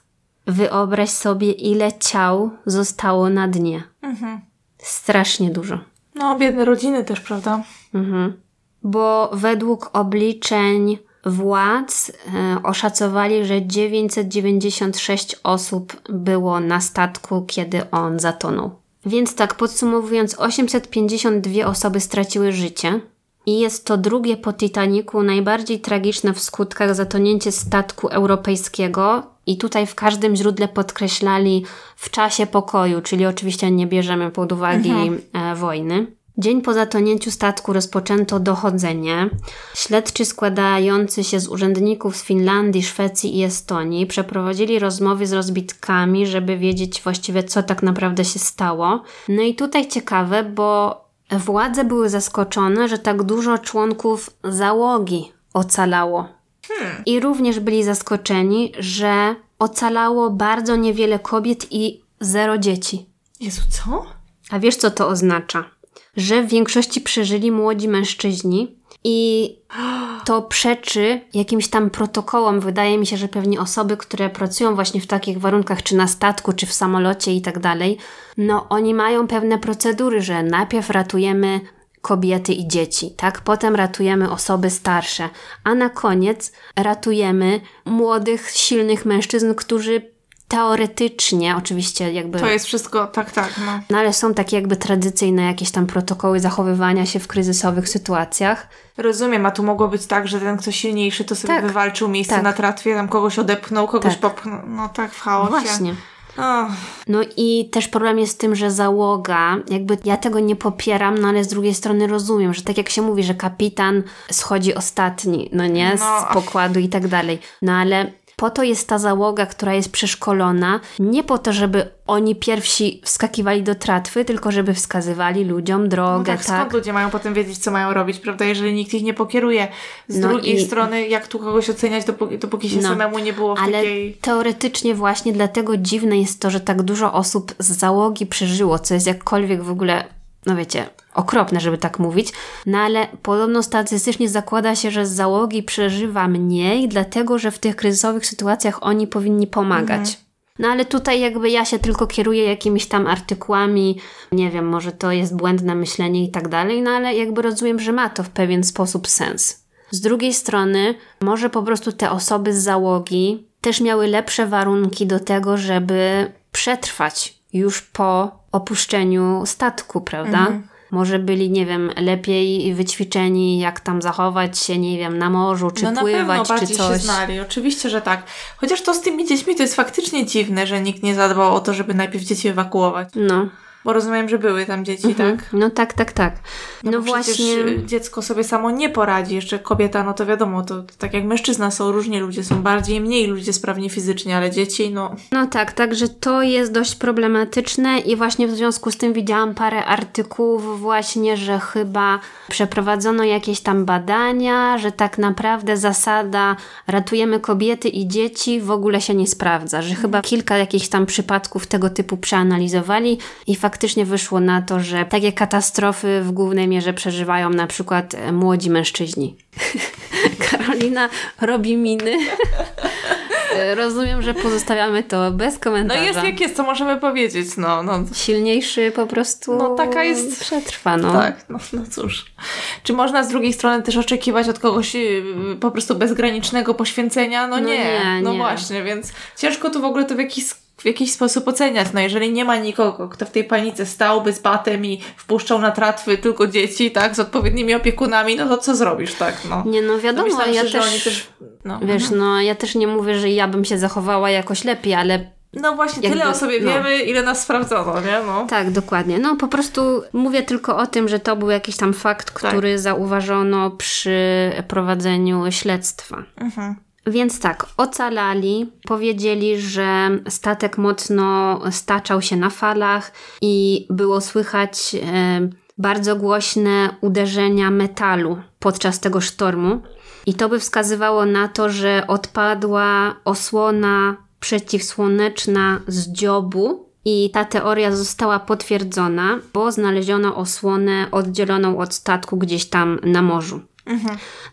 wyobraź sobie, ile ciał zostało na dnie. Mhm. Strasznie dużo. No, biedne rodziny też, prawda? Mhm. Bo według obliczeń władz e, oszacowali, że 996 osób było na statku, kiedy on zatonął. Więc tak podsumowując, 852 osoby straciły życie. I jest to drugie po Titanicu najbardziej tragiczne w skutkach zatonięcie statku europejskiego. I tutaj w każdym źródle podkreślali w czasie pokoju, czyli oczywiście nie bierzemy pod uwagę e, wojny. Dzień po zatonięciu statku rozpoczęto dochodzenie. Śledczy składający się z urzędników z Finlandii, Szwecji i Estonii przeprowadzili rozmowy z rozbitkami, żeby wiedzieć właściwie, co tak naprawdę się stało. No i tutaj ciekawe, bo władze były zaskoczone, że tak dużo członków załogi ocalało. I również byli zaskoczeni, że ocalało bardzo niewiele kobiet i zero dzieci. Jezu, co? A wiesz, co to oznacza? Że w większości przeżyli młodzi mężczyźni i to przeczy jakimś tam protokołom. Wydaje mi się, że pewnie osoby, które pracują właśnie w takich warunkach, czy na statku, czy w samolocie i tak dalej, no oni mają pewne procedury, że najpierw ratujemy kobiety i dzieci, tak? Potem ratujemy osoby starsze, a na koniec ratujemy młodych, silnych mężczyzn, którzy teoretycznie, oczywiście jakby... To jest wszystko, tak, tak, no. No ale są takie jakby tradycyjne jakieś tam protokoły zachowywania się w kryzysowych sytuacjach. Rozumiem, a tu mogło być tak, że ten, kto silniejszy, to sobie Tak. wywalczył miejsce Tak. na tratwie, tam kogoś odepchnął, kogoś Tak. popchnął. No tak, w chaosie. Właśnie. O, No i też problem jest z tym, że załoga, jakby ja tego nie popieram, no ale z drugiej strony rozumiem, że tak jak się mówi, że kapitan schodzi ostatni, no nie, z No. pokładu i tak dalej. No ale po to jest ta załoga, która jest przeszkolona, nie po to, żeby oni pierwsi wskakiwali do tratwy, tylko żeby wskazywali ludziom no drogę, tak, skąd tak? ludzie mają potem wiedzieć, co mają robić, prawda? Jeżeli nikt ich nie pokieruje. Z No drugiej i- strony, jak tu kogoś oceniać, dopóki, dopóki się No, samemu nie było w Ale takiej... teoretycznie właśnie dlatego dziwne jest to, że tak dużo osób z załogi przeżyło, co jest jakkolwiek w ogóle, no wiecie, okropne, żeby tak mówić. No ale podobno statystycznie zakłada się, że z załogi przeżywa mniej, dlatego że w tych kryzysowych sytuacjach oni powinni pomagać. No ale tutaj jakby ja się tylko kieruję jakimiś tam artykułami, nie wiem, może to jest błędne myślenie i tak dalej, no ale jakby rozumiem, że ma to w pewien sposób sens. Z drugiej strony, może po prostu te osoby z załogi też miały lepsze warunki do tego, żeby przetrwać już po opuszczeniu statku, prawda? Może byli, nie wiem, lepiej wyćwiczeni, jak tam zachować się, nie wiem, na morzu, czy no na pewno pływać, czy bardziej coś. się znali, oczywiście, że tak. Chociaż to z tymi dziećmi to jest faktycznie dziwne, że nikt nie zadbał o to, żeby najpierw dzieci ewakuować. No, Bo rozumiem, że były tam dzieci, tak? no tak, tak, tak. No, bo właśnie. Dziecko sobie samo nie poradzi. Jeszcze kobieta, no to wiadomo, to tak jak mężczyzna są różni ludzie, są bardziej, mniej ludzie sprawni fizycznie, ale dzieci, no... No tak, także to jest dość problematyczne i właśnie w związku z tym widziałam parę artykułów właśnie, że chyba przeprowadzono jakieś tam badania, że tak naprawdę zasada ratujemy kobiety i dzieci w ogóle się nie sprawdza, że chyba kilka jakichś tam przypadków tego typu przeanalizowali i faktycznie wyszło na to, że takie katastrofy w głównej mierze przeżywają na przykład e, młodzi mężczyźni. Karolina robi miny. E, Rozumiem, że pozostawiamy to bez No komentarza. jest jak jest, co możemy powiedzieć, no, no. Silniejszy po prostu No, taka jest- przetrwa, no. Tak, no, no cóż. Czy można z drugiej strony też oczekiwać od kogoś y, po prostu bezgranicznego poświęcenia? No, No nie, nie, no nie. właśnie, więc ciężko tu w ogóle to w jakiś w jakiś sposób oceniać. No jeżeli nie ma nikogo, kto w tej panice stałby z batem i wpuszczał na tratwy tylko dzieci, tak, z odpowiednimi opiekunami, no to co zrobisz, tak, no. Nie, no wiadomo, Myślałam ja się, też, też, no. wiesz, mhm. no ja też nie mówię, że ja bym się zachowała jakoś lepiej, ale No właśnie, jakby- tyle o sobie no. wiemy, ile nas sprawdzono, nie, no. Tak, dokładnie. No po prostu mówię tylko o tym, że to był jakiś tam fakt, Tak. który zauważono przy prowadzeniu śledztwa. Mhm. Więc tak, ocalali, powiedzieli, że statek mocno staczał się na falach i było słychać e, bardzo głośne uderzenia metalu podczas tego sztormu. I to by wskazywało na to, że odpadła osłona przeciwsłoneczna z dziobu. I ta teoria została potwierdzona, bo znaleziono osłonę oddzieloną od statku gdzieś tam na morzu.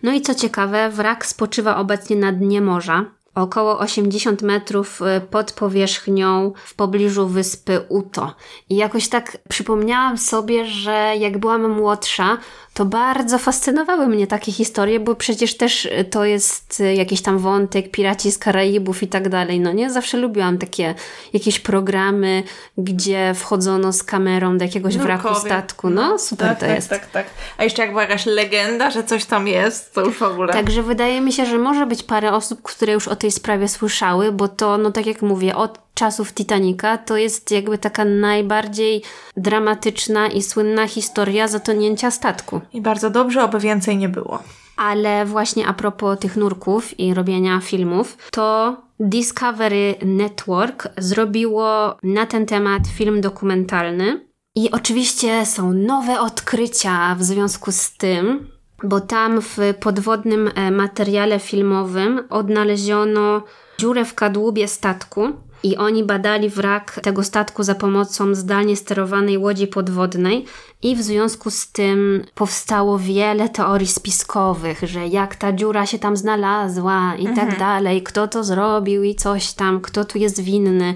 No i co ciekawe, wrak spoczywa obecnie na dnie morza, około 80 metrów y, pod powierzchnią w pobliżu wyspy Uto. I jakoś tak przypomniałam sobie, że jak byłam młodsza, to bardzo fascynowały mnie takie historie, bo przecież też y, to jest y, jakiś tam wątek piraci z Karaibów i tak dalej. No nie, zawsze lubiłam takie jakieś programy, gdzie wchodzono z kamerą do jakiegoś wraku Nurkowie. statku. No super tak, to tak, jest. Tak, tak, A jeszcze jak była jakaś legenda, że coś tam jest, to już w ogóle. Także wydaje mi się, że może być parę osób, które już o tej sprawie słyszały, bo to, no tak jak mówię, od czasów Titanica to jest jakby taka najbardziej dramatyczna i słynna historia zatonięcia statku. I bardzo dobrze, oby więcej nie było. Ale właśnie a propos tych nurków i robienia filmów, to Discovery Network zrobiło na ten temat film dokumentalny. I oczywiście są nowe odkrycia w związku z tym, bo tam w podwodnym e, materiale filmowym odnaleziono dziurę w kadłubie statku i oni badali wrak tego statku za pomocą zdalnie sterowanej łodzi podwodnej i w związku z tym powstało wiele teorii spiskowych, że jak ta dziura się tam znalazła i tak dalej, kto to zrobił i coś tam, kto tu jest winny.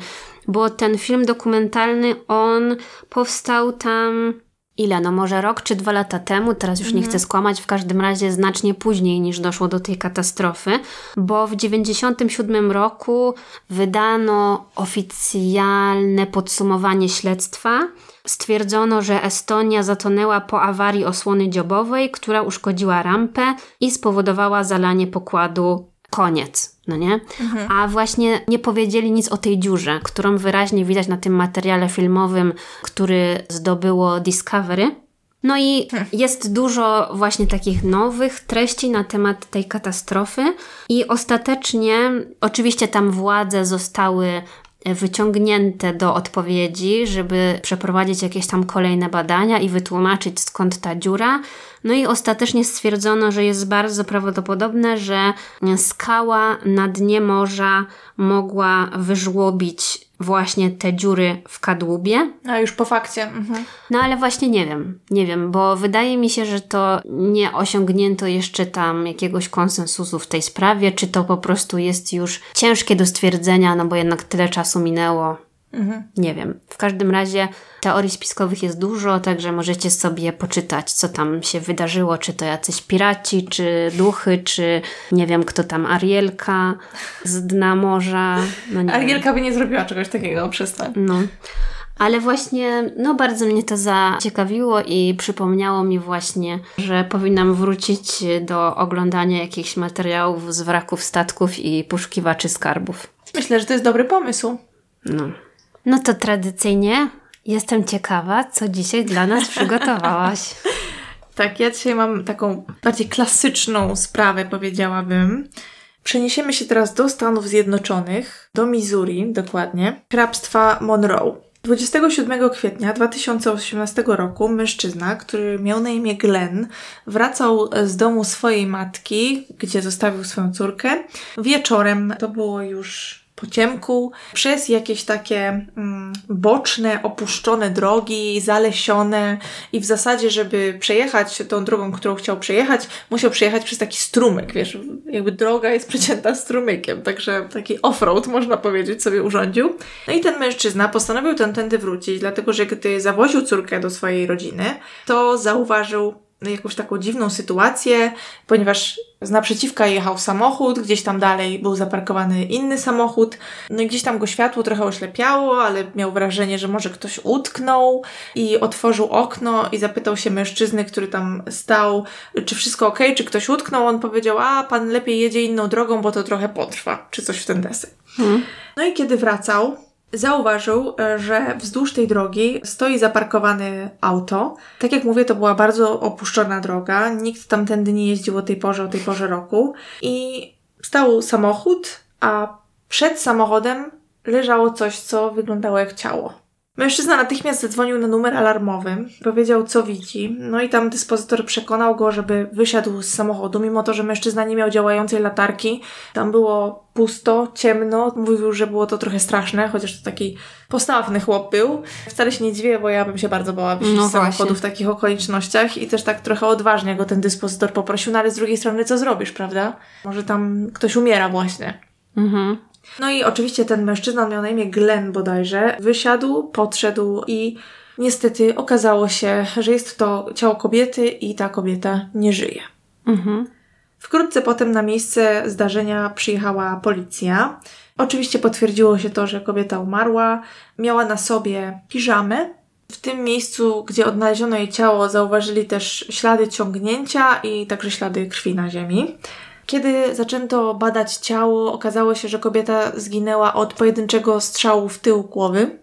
Bo ten film dokumentalny, on powstał tam ile? No może rok czy dwa lata temu, teraz już nie chcę skłamać, w każdym razie znacznie później niż doszło do tej katastrofy, bo w 97 roku wydano oficjalne podsumowanie śledztwa. Stwierdzono, że Estonia zatonęła po awarii osłony dziobowej, która uszkodziła rampę i spowodowała zalanie pokładu. Koniec, no nie? A właśnie nie powiedzieli nic o tej dziurze, którą wyraźnie widać na tym materiale filmowym, który zdobyło Discovery. No i jest dużo właśnie takich nowych treści na temat tej katastrofy i ostatecznie oczywiście tam władze zostały wyciągnięte do odpowiedzi, żeby przeprowadzić jakieś tam kolejne badania i wytłumaczyć skąd ta dziura. No i ostatecznie stwierdzono, że jest bardzo prawdopodobne, że skała na dnie morza mogła wyżłobić właśnie te dziury w kadłubie. A już po fakcie. Mhm. No ale właśnie nie wiem, nie wiem, bo wydaje mi się, że to nie osiągnięto jeszcze tam jakiegoś konsensusu w tej sprawie, czy to po prostu jest już ciężkie do stwierdzenia, no bo jednak tyle czasu minęło. Nie wiem. W każdym razie teorii spiskowych jest dużo, także możecie sobie poczytać, co tam się wydarzyło, czy to jacyś piraci, czy duchy, czy nie wiem, kto tam, Arielka z dna morza. No. Arielka by nie zrobiła czegoś takiego, przestań. No. Ale właśnie, no bardzo mnie to zaciekawiło i przypomniało mi właśnie, że powinnam wrócić do oglądania jakichś materiałów z wraków statków i poszukiwaczy skarbów. Myślę, że to jest dobry pomysł. No. No to tradycyjnie jestem ciekawa, co dzisiaj dla nas przygotowałaś. Tak, ja dzisiaj mam taką bardziej klasyczną sprawę, powiedziałabym. Przeniesiemy się teraz do Stanów Zjednoczonych, do Missouri dokładnie, hrabstwa Monroe. 27 kwietnia 2018 roku mężczyzna, który miał na imię Glenn, wracał z domu swojej matki, gdzie zostawił swoją córkę. Wieczorem, to było już po ciemku, przez jakieś takie mm, boczne, opuszczone drogi, zalesione i w zasadzie, żeby przejechać tą drogą, którą chciał przejechać, musiał przejechać przez taki strumyk, wiesz, jakby droga jest przecięta strumykiem, także taki off-road, można powiedzieć, sobie urządził. No i ten mężczyzna postanowił tędy wrócić, dlatego że gdy zawoził córkę do swojej rodziny, to zauważył jakąś taką dziwną sytuację, ponieważ z naprzeciwka jechał samochód, gdzieś tam dalej był zaparkowany inny samochód, no i gdzieś tam go światło trochę oślepiało, ale miał wrażenie, że może ktoś utknął i otworzył okno i zapytał się mężczyzny, który tam stał, czy wszystko ok, czy ktoś utknął. On powiedział, a pan lepiej jedzie inną drogą, bo to trochę potrwa, czy coś w ten deseń. Hmm. No i kiedy wracał, zauważył, e, że wzdłuż tej drogi stoi zaparkowane auto. Tak jak mówię, to była bardzo opuszczona droga. Nikt tamtędy nie jeździł o tej porze, o tej porze roku. I stał samochód, a przed samochodem leżało coś, co wyglądało jak ciało. Mężczyzna natychmiast zadzwonił na numer alarmowy, powiedział co widzi, no i tam dyspozytor przekonał go, żeby wysiadł z samochodu, mimo to, że mężczyzna nie miał działającej latarki. Tam było pusto, ciemno, mówił, że było to trochę straszne, chociaż to taki postawny chłop był. Wcale się nie dziwię, bo ja bym się bardzo bała wyjść no z samochodu w takich okolicznościach i też tak trochę odważnie go ten dyspozytor poprosił, no ale z drugiej strony co zrobisz, prawda? Może tam ktoś umiera właśnie. Mhm. No i oczywiście ten mężczyzna miał na imię Glenn bodajże. Wysiadł, podszedł i niestety okazało się, że jest to ciało kobiety i ta kobieta nie żyje. Mhm. Wkrótce potem na miejsce zdarzenia przyjechała policja. Oczywiście potwierdziło się to, że kobieta umarła. Miała na sobie piżamę. W tym miejscu, gdzie odnaleziono jej ciało, zauważyli też ślady ciągnięcia i także ślady krwi na ziemi. Kiedy zaczęto badać ciało, okazało się, że kobieta zginęła od pojedynczego strzału w tył głowy.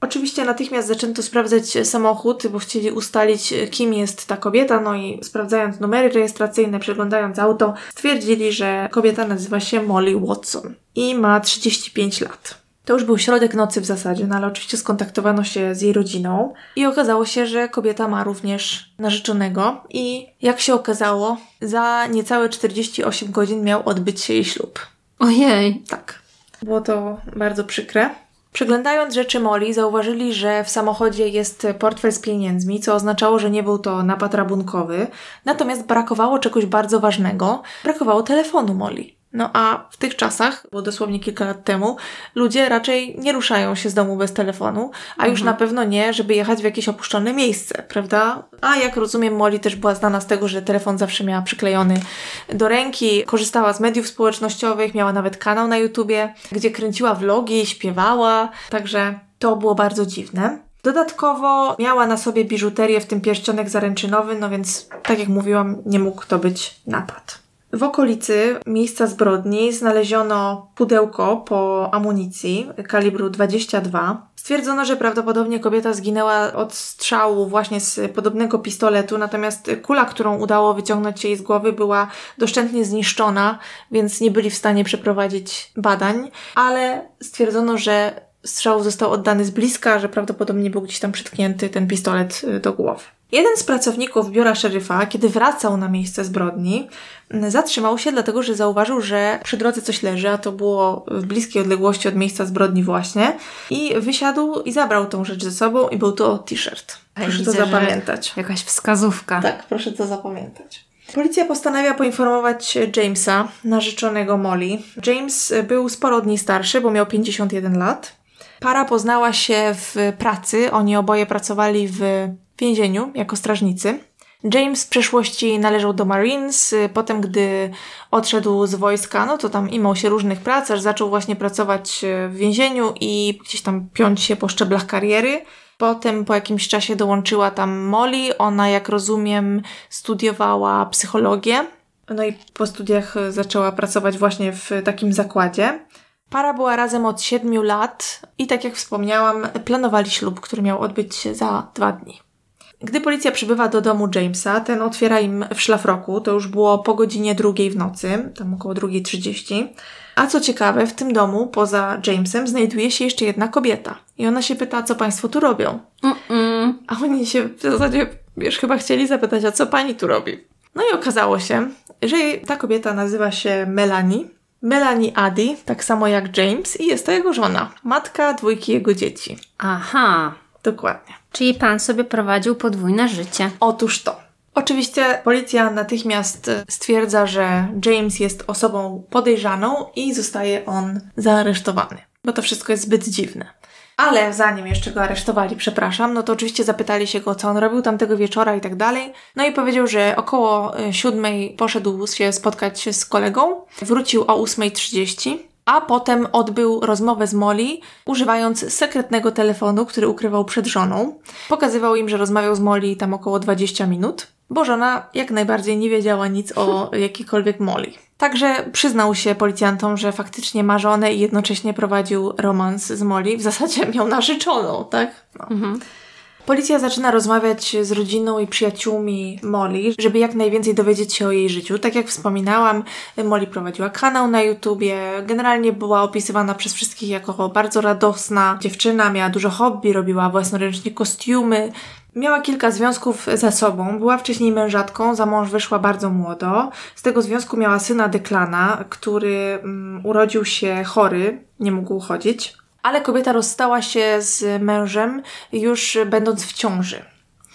Oczywiście natychmiast zaczęto sprawdzać samochód, bo chcieli ustalić, kim jest ta kobieta, no i sprawdzając numery rejestracyjne, przeglądając auto, stwierdzili, że kobieta nazywa się Molly Watson i ma 35 lat. To już był środek nocy w zasadzie, no ale oczywiście skontaktowano się z jej rodziną i okazało się, że kobieta ma również narzeczonego i jak się okazało, za niecałe 48 godzin miał odbyć się jej ślub. Ojej. Tak. Było to bardzo przykre. Przeglądając rzeczy Molly, zauważyli, że w samochodzie jest portfel z pieniędzmi, co oznaczało, że nie był to napad rabunkowy. Natomiast brakowało czegoś bardzo ważnego. Brakowało telefonu Molly. No a w tych czasach, bo dosłownie kilka lat temu, ludzie raczej nie ruszają się z domu bez telefonu, a już mhm. na pewno nie, żeby jechać w jakieś opuszczone miejsce, prawda? A jak rozumiem, Molly też była znana z tego, że telefon zawsze miała przyklejony do ręki, korzystała z mediów społecznościowych, miała nawet kanał na YouTubie, gdzie kręciła vlogi, śpiewała, także to było bardzo dziwne. Dodatkowo miała na sobie biżuterię, w tym pierścionek zaręczynowy, no więc, tak jak mówiłam, nie mógł to być napad. W okolicy miejsca zbrodni znaleziono pudełko po amunicji kalibru 22. Stwierdzono, że prawdopodobnie kobieta zginęła od strzału właśnie z podobnego pistoletu, natomiast kula, którą udało wyciągnąć jej z głowy, była doszczętnie zniszczona, więc nie byli w stanie przeprowadzić badań, ale stwierdzono, że strzał został oddany z bliska, że prawdopodobnie był gdzieś tam przytknięty ten pistolet do głowy. Jeden z pracowników biura szeryfa, kiedy wracał na miejsce zbrodni, zatrzymał się dlatego, że zauważył, że przy drodze coś leży, a to było w bliskiej odległości od miejsca zbrodni właśnie, i wysiadł i zabrał tą rzecz ze sobą i był to t-shirt. Proszę Widzę, to zapamiętać. Jakaś wskazówka. Tak, proszę to zapamiętać. Policja postanawia poinformować Jamesa, narzeczonego Molly. James był sporo od niej starszy, bo miał 51 lat. Para poznała się w pracy, oni oboje pracowali w więzieniu jako strażnicy. James w przeszłości należał do Marines, potem gdy odszedł z wojska, no to tam imał się różnych prac, aż zaczął właśnie pracować w więzieniu i gdzieś tam piąć się po szczeblach kariery. Potem po jakimś czasie dołączyła tam Molly, ona jak rozumiem studiowała psychologię. No i po studiach zaczęła pracować właśnie w takim zakładzie. Para była razem od siedmiu lat i tak jak wspomniałam, planowali ślub, który miał odbyć się za dwa dni. Gdy policja przybywa do domu Jamesa, ten otwiera im w szlafroku, to już było po godzinie drugiej w nocy, tam około 2.30. A co ciekawe, w tym domu, poza Jamesem, znajduje się jeszcze jedna kobieta. I ona się pyta, co państwo tu robią. Mm-mm. A oni się w zasadzie, wiesz, chyba chcieli zapytać, a co pani tu robi? No i okazało się, że ta kobieta nazywa się Melanie. Melanie Adi, tak samo jak James, i jest to jego żona, matka dwójki jego dzieci. Aha. Dokładnie. Czyli pan sobie prowadził podwójne życie. Otóż to. Oczywiście policja natychmiast stwierdza, że James jest osobą podejrzaną i zostaje on zaaresztowany, bo to wszystko jest zbyt dziwne. Ale zanim jeszcze go aresztowali, przepraszam, no to oczywiście zapytali się go, co on robił tamtego wieczora i tak dalej. No i powiedział, że około y, siódmej poszedł się spotkać się z kolegą, wrócił o 8.30 a potem odbył rozmowę z Molly, używając sekretnego telefonu, który ukrywał przed żoną. Pokazywał im, że rozmawiał z Molly tam około 20 minut, bo żona jak najbardziej nie wiedziała nic o jakiejkolwiek Molly. Także przyznał się policjantom, że faktycznie ma żonę i jednocześnie prowadził romans z Molly. W zasadzie miał narzeczoną, tak? No. Mhm. Policja zaczyna rozmawiać z rodziną i przyjaciółmi Molly, żeby jak najwięcej dowiedzieć się o jej życiu. Tak jak wspominałam, Molly prowadziła kanał na YouTubie, generalnie była opisywana przez wszystkich jako bardzo radosna dziewczyna, miała dużo hobby, robiła własnoręcznie kostiumy, Miała kilka związków za sobą. Była wcześniej mężatką, za mąż wyszła bardzo młodo. Z tego związku miała syna Deklana, który um, urodził się chory, nie mógł chodzić ale kobieta rozstała się z mężem już będąc w ciąży.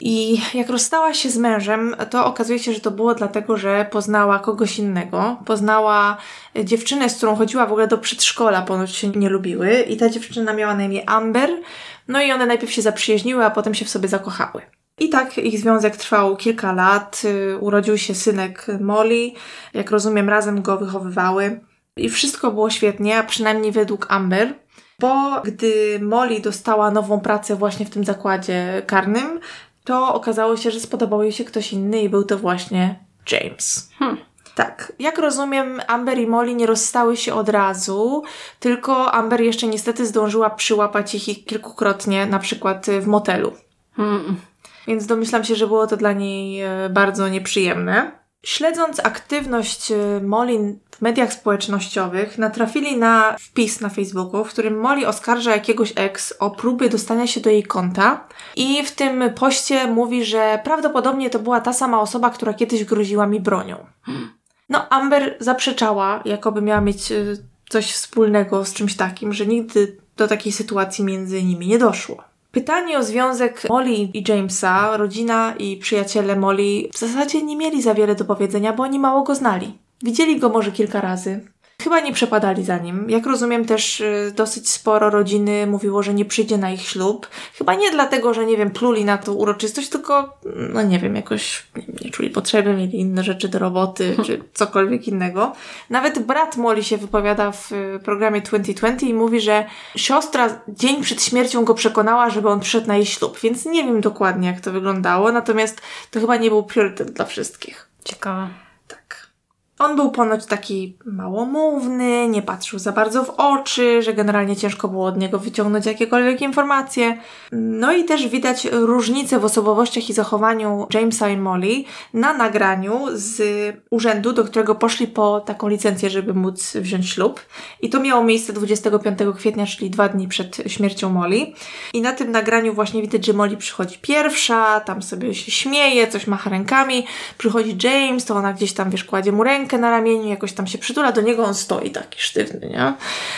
I jak rozstała się z mężem, to okazuje się, że to było dlatego, że poznała kogoś innego. Poznała dziewczynę, z którą chodziła w ogóle do przedszkola, ponoć się nie lubiły. I ta dziewczyna miała na imię Amber. No i one najpierw się zaprzyjaźniły, a potem się w sobie zakochały. I tak ich związek trwał kilka lat. Urodził się synek Molly. Jak rozumiem, razem go wychowywały. I wszystko było świetnie, a przynajmniej według Amber bo gdy Molly dostała nową pracę właśnie w tym zakładzie karnym, to okazało się, że spodobał jej się ktoś inny i był to właśnie James. Hmm. Tak. Jak rozumiem, Amber i Molly nie rozstały się od razu, tylko Amber jeszcze niestety zdążyła przyłapać ich kilkukrotnie, na przykład w motelu. Hmm. Więc domyślam się, że było to dla niej e, bardzo nieprzyjemne. Śledząc aktywność e, Molly w mediach społecznościowych, natrafili na wpis na Facebooku, w którym Molly oskarża jakiegoś ex o próby dostania się do jej konta i w tym poście mówi, że prawdopodobnie to była ta sama osoba, która kiedyś groziła mi bronią. No, Amber zaprzeczała, jakoby miała mieć e, coś wspólnego z czymś takim, że nigdy do takiej sytuacji między nimi nie doszło. Pytanie o związek Molly i Jamesa, rodzina i przyjaciele Molly w zasadzie nie mieli za wiele do powiedzenia, bo oni mało go znali. Widzieli go może kilka razy, Chyba nie przepadali za nim. Jak rozumiem, też y, dosyć sporo rodziny mówiło, że nie przyjdzie na ich ślub. Chyba nie dlatego, że nie wiem, pluli na tą uroczystość, tylko, no nie wiem, jakoś nie, czuli potrzeby, mieli inne rzeczy do roboty, czy cokolwiek innego. Nawet brat Molly się wypowiada w y, programie 2020 i mówi, że siostra dzień przed śmiercią go przekonała, żeby on przyszedł na jej ślub, więc nie wiem dokładnie, jak to wyglądało, natomiast to chyba nie był priorytet dla wszystkich. Ciekawe. On był ponoć taki małomówny, nie patrzył za bardzo w oczy, że generalnie ciężko było od niego wyciągnąć jakiekolwiek informacje. No i też widać różnice w osobowościach i zachowaniu Jamesa i Molly na nagraniu z urzędu, do którego poszli po taką licencję, żeby móc wziąć ślub. I to miało miejsce 25 kwietnia, czyli dwa dni przed śmiercią Molly. I na tym nagraniu właśnie widać, że Molly przychodzi pierwsza, tam sobie się śmieje, coś macha rękami. Przychodzi James, to ona gdzieś tam, wiesz, kładzie mu rękę rękę na ramieniu, jakoś tam się przytula do niego, on stoi taki sztywny, nie?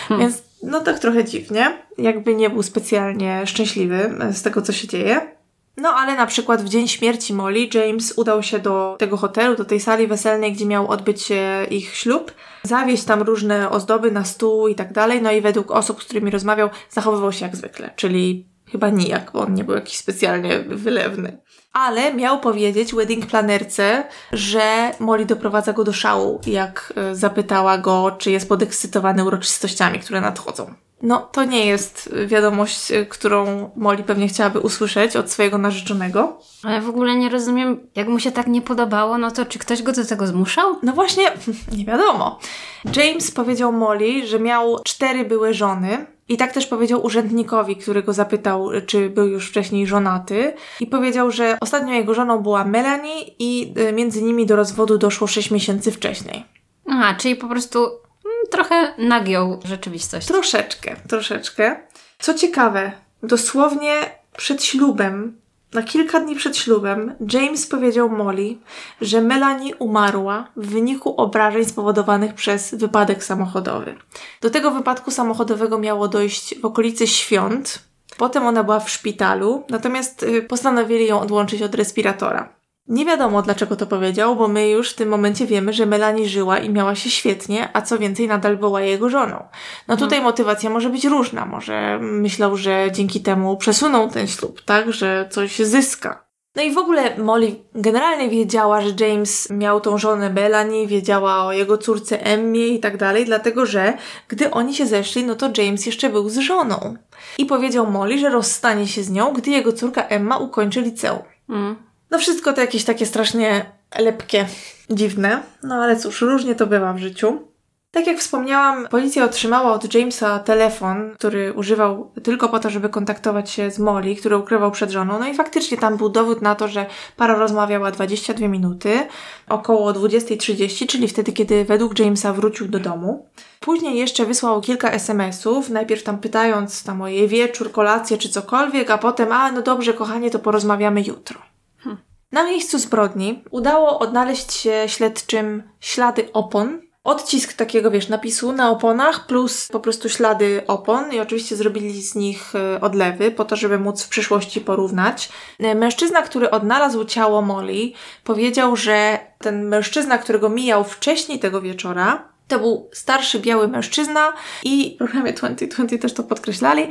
Hmm. Więc no tak trochę dziwnie, jakby nie był specjalnie szczęśliwy z tego, co się dzieje. No ale na przykład w dzień śmierci Molly James udał się do tego hotelu, do tej sali weselnej, gdzie miał odbyć się ich ślub, zawieźć tam różne ozdoby na stół i tak dalej, no i według osób, z którymi rozmawiał, zachowywał się jak zwykle, czyli chyba nijak, bo on nie był jakiś specjalnie wylewny ale miał powiedzieć wedding planerce, że Molly doprowadza go do szału, jak e, zapytała go, czy jest podekscytowany uroczystościami, które nadchodzą. No, to nie jest wiadomość, e, którą Molly pewnie chciałaby usłyszeć od swojego narzeczonego. Ale w ogóle nie rozumiem, jak mu się tak nie podobało, no to czy ktoś go do tego zmuszał? No właśnie, nie wiadomo. James powiedział Molly, że miał cztery były żony, i tak też powiedział urzędnikowi, który go zapytał, czy był już wcześniej żonaty. I powiedział, że ostatnią jego żoną była Melanie i y, między nimi do rozwodu doszło 6 miesięcy wcześniej. Aha, czyli po prostu mm, trochę nagiął rzeczywistość. Troszeczkę, troszeczkę. Co ciekawe, dosłownie przed ślubem na kilka dni przed ślubem James powiedział Molly, że Melanie umarła w wyniku obrażeń spowodowanych przez wypadek samochodowy. Do tego wypadku samochodowego miało dojść w okolicy świąt. Potem ona była w szpitalu, natomiast y, postanowili ją odłączyć od respiratora. Nie wiadomo, dlaczego to powiedział, bo my już w tym momencie wiemy, że Melanie żyła i miała się świetnie, a co więcej, nadal była jego żoną. No tutaj hmm. motywacja może być różna. Może myślał, że dzięki temu przesunął ten ślub, tak? Że coś zyska. No i w ogóle Molly generalnie wiedziała, że James miał tą żonę Melanie, wiedziała o jego córce Emmie i tak dalej, dlatego że gdy oni się zeszli, no to James jeszcze był z żoną. I powiedział Molly, że rozstanie się z nią, gdy jego córka Emma ukończy liceum. Mm. No wszystko to jakieś takie strasznie lepkie, dziwne. No ale cóż, różnie to bywa w życiu. Tak jak wspomniałam, policja otrzymała od Jamesa telefon, który używał tylko po to, żeby kontaktować się z Molly, który ukrywał przed żoną. No i faktycznie tam był dowód na to, że para rozmawiała 22 minuty, około 20.30, czyli wtedy, kiedy według Jamesa wrócił do domu. Później jeszcze wysłał kilka SMS-ów, najpierw tam pytając tam o jej wieczór, kolację czy cokolwiek, a potem, a no dobrze kochanie, to porozmawiamy jutro. Na miejscu zbrodni udało odnaleźć się śledczym ślady opon. Odcisk takiego, wiesz, napisu na oponach plus po prostu ślady opon i oczywiście zrobili z nich e, odlewy po to, żeby móc w przyszłości porównać. E, mężczyzna, który odnalazł ciało Molly, powiedział, że ten mężczyzna, którego mijał wcześniej tego wieczora, to był starszy biały mężczyzna i w programie 2020 też to podkreślali,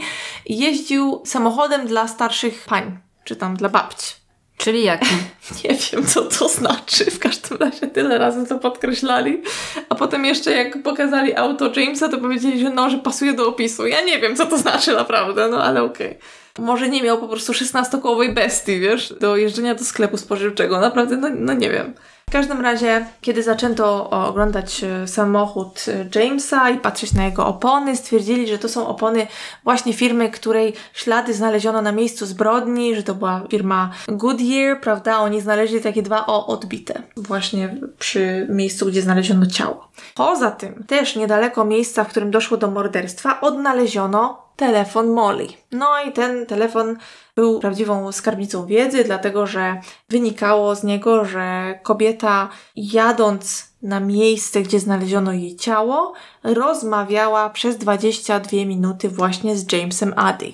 jeździł samochodem dla starszych pań, czy tam dla babci. Czyli jaki? Nie wiem, co to znaczy. W każdym razie tyle razy to podkreślali. A potem jeszcze jak pokazali auto Jamesa, to powiedzieli, że no, że pasuje do opisu. Ja nie wiem, co to znaczy naprawdę, no ale okej. Okay. Może nie miał po prostu 16-kołowej bestii, wiesz, do jeżdżenia do sklepu spożywczego. Naprawdę, no, no nie wiem. W każdym razie, kiedy zaczęto oglądać e, samochód e, Jamesa i patrzeć na jego opony, stwierdzili, że to są opony właśnie firmy, której ślady znaleziono na miejscu zbrodni, że to była firma Goodyear, prawda? Oni znaleźli takie dwa O odbite właśnie przy miejscu, gdzie znaleziono ciało. Poza tym, też niedaleko miejsca, w którym doszło do morderstwa, odnaleziono telefon Molly. No i ten telefon był prawdziwą skarbnicą wiedzy, dlatego że wynikało z niego, że kobieta jadąc na miejsce, gdzie znaleziono jej ciało, rozmawiała przez 22 minuty właśnie z Jamesem Addy.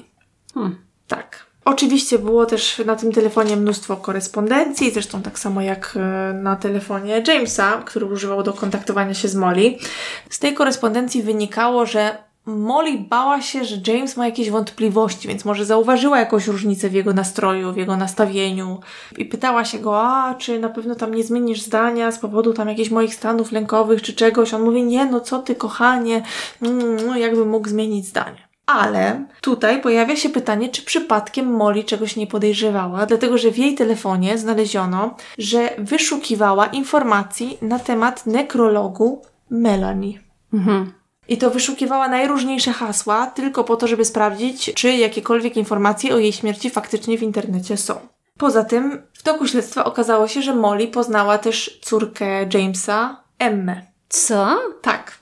Hmm. Tak. Oczywiście było też na tym telefonie mnóstwo korespondencji, zresztą tak samo jak e, na telefonie Jamesa, który używał do kontaktowania się z Molly. Z tej korespondencji wynikało, że Molly bała się, że James ma jakieś wątpliwości, więc może zauważyła jakąś różnicę w jego nastroju, w jego nastawieniu i pytała się go, a czy na pewno tam nie zmienisz zdania z powodu tam jakichś moich stanów lękowych czy czegoś. On mówi, nie, no co ty kochanie, mm, no jakby mógł zmienić zdanie. Ale tutaj pojawia się pytanie, czy przypadkiem Molly czegoś nie podejrzewała, dlatego że w jej telefonie znaleziono, że wyszukiwała informacji na temat nekrologu Melanie. Mhm. I to wyszukiwała najróżniejsze hasła, tylko po to, żeby sprawdzić, czy jakiekolwiek informacje o jej śmierci faktycznie w internecie są. Poza tym, w toku śledztwa okazało się, że Molly poznała też córkę Jamesa, Emmę. Co? Tak.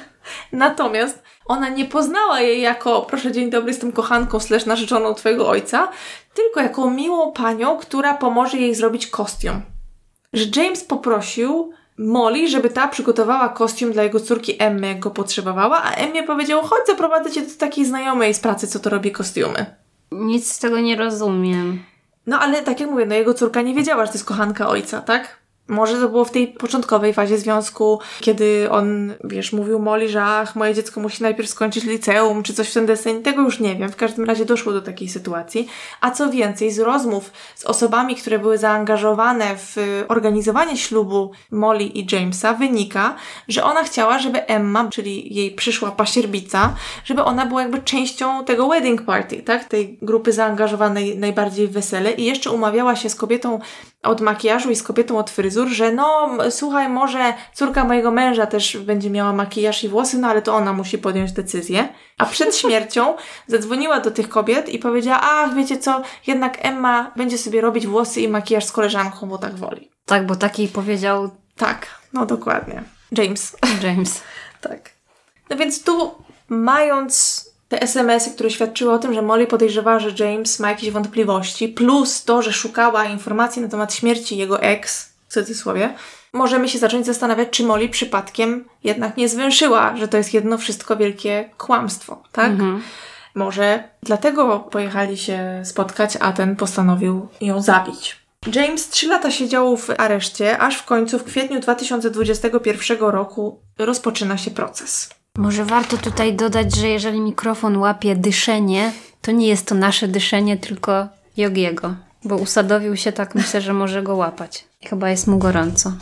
Natomiast ona nie poznała jej jako, proszę dzień dobry, jestem kochanką slash narzeczoną twojego ojca, tylko jako miłą panią, która pomoże jej zrobić kostium. Że James poprosił Molly, żeby ta przygotowała kostium dla jego córki Emmy, jak go potrzebowała, a Emmie powiedział, chodź zaprowadzę cię do takiej znajomej z pracy, co to robi kostiumy. Nic z tego nie rozumiem. No ale tak jak mówię, no jego córka nie wiedziała, że to jest kochanka ojca, tak? Może to było w tej początkowej fazie związku, kiedy on, wiesz, mówił Molly, że ach, moje dziecko musi najpierw skończyć liceum, czy coś w ten deseń. Tego już nie wiem. W każdym razie doszło do takiej sytuacji. A co więcej, z rozmów z osobami, które były zaangażowane w organizowanie ślubu Molly i Jamesa, wynika, że ona chciała, żeby Emma, czyli jej przyszła pasierbica, żeby ona była jakby częścią tego wedding party, tak? Tej grupy zaangażowanej najbardziej w wesele i jeszcze umawiała się z kobietą od makijażu i z kobietą od fryzur, że no słuchaj, może córka mojego męża też będzie miała makijaż i włosy, no ale to ona musi podjąć decyzję. A przed śmiercią zadzwoniła do tych kobiet i powiedziała, ach wiecie co, jednak Emma będzie sobie robić włosy i makijaż z koleżanką, bo tak woli. Tak, bo taki powiedział... Tak, no dokładnie. James. James. tak. No więc tu mając te SMS-y, które świadczyły o tym, że Molly podejrzewała, że James ma jakieś wątpliwości, plus to, że szukała informacji na temat śmierci jego ex, w cudzysłowie, możemy się zacząć zastanawiać, czy Molly przypadkiem jednak nie zwęszyła, że to jest jedno wszystko wielkie kłamstwo, tak? Mhm. Może dlatego pojechali się spotkać, a ten postanowił ją zabić. James trzy lata siedział w areszcie, aż w końcu w kwietniu 2021 roku rozpoczyna się proces. Może warto tutaj dodać, że jeżeli mikrofon łapie dyszenie, to nie jest to nasze dyszenie, tylko Jogiego, bo usadowił się tak, myślę, że może go łapać. Chyba jest mu gorąco.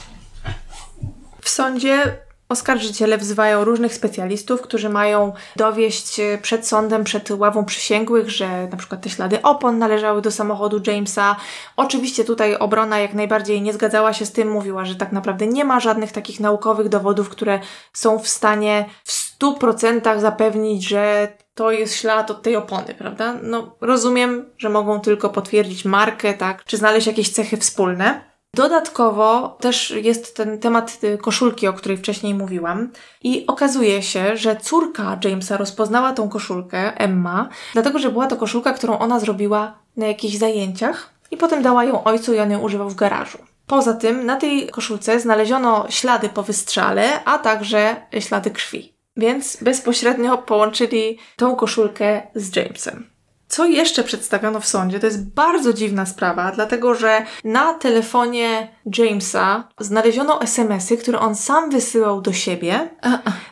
W sądzie Oskarżyciele wzywają różnych specjalistów, którzy mają dowieść e, przed sądem, przed ławą przysięgłych, że na przykład te ślady opon należały do samochodu Jamesa. Oczywiście tutaj obrona jak najbardziej nie zgadzała się z tym, mówiła, że tak naprawdę nie ma żadnych takich naukowych dowodów, które są w stanie w 100% zapewnić, że to jest ślad od tej opony, prawda? No, rozumiem, że mogą tylko potwierdzić markę, tak, czy znaleźć jakieś cechy wspólne. Dodatkowo też jest ten temat y, koszulki, o której wcześniej mówiłam, i okazuje się, że córka Jamesa rozpoznała tą koszulkę, Emma, dlatego że była to koszulka, którą ona zrobiła na jakichś zajęciach i potem dała ją ojcu i on ją używał w garażu. Poza tym na tej koszulce znaleziono ślady po wystrzale, a także ślady krwi. Więc bezpośrednio połączyli tą koszulkę z Jamesem. Co jeszcze przedstawiono w sądzie, to jest bardzo dziwna sprawa, dlatego że na telefonie Jamesa znaleziono SMS-y, które on sam wysyłał do siebie.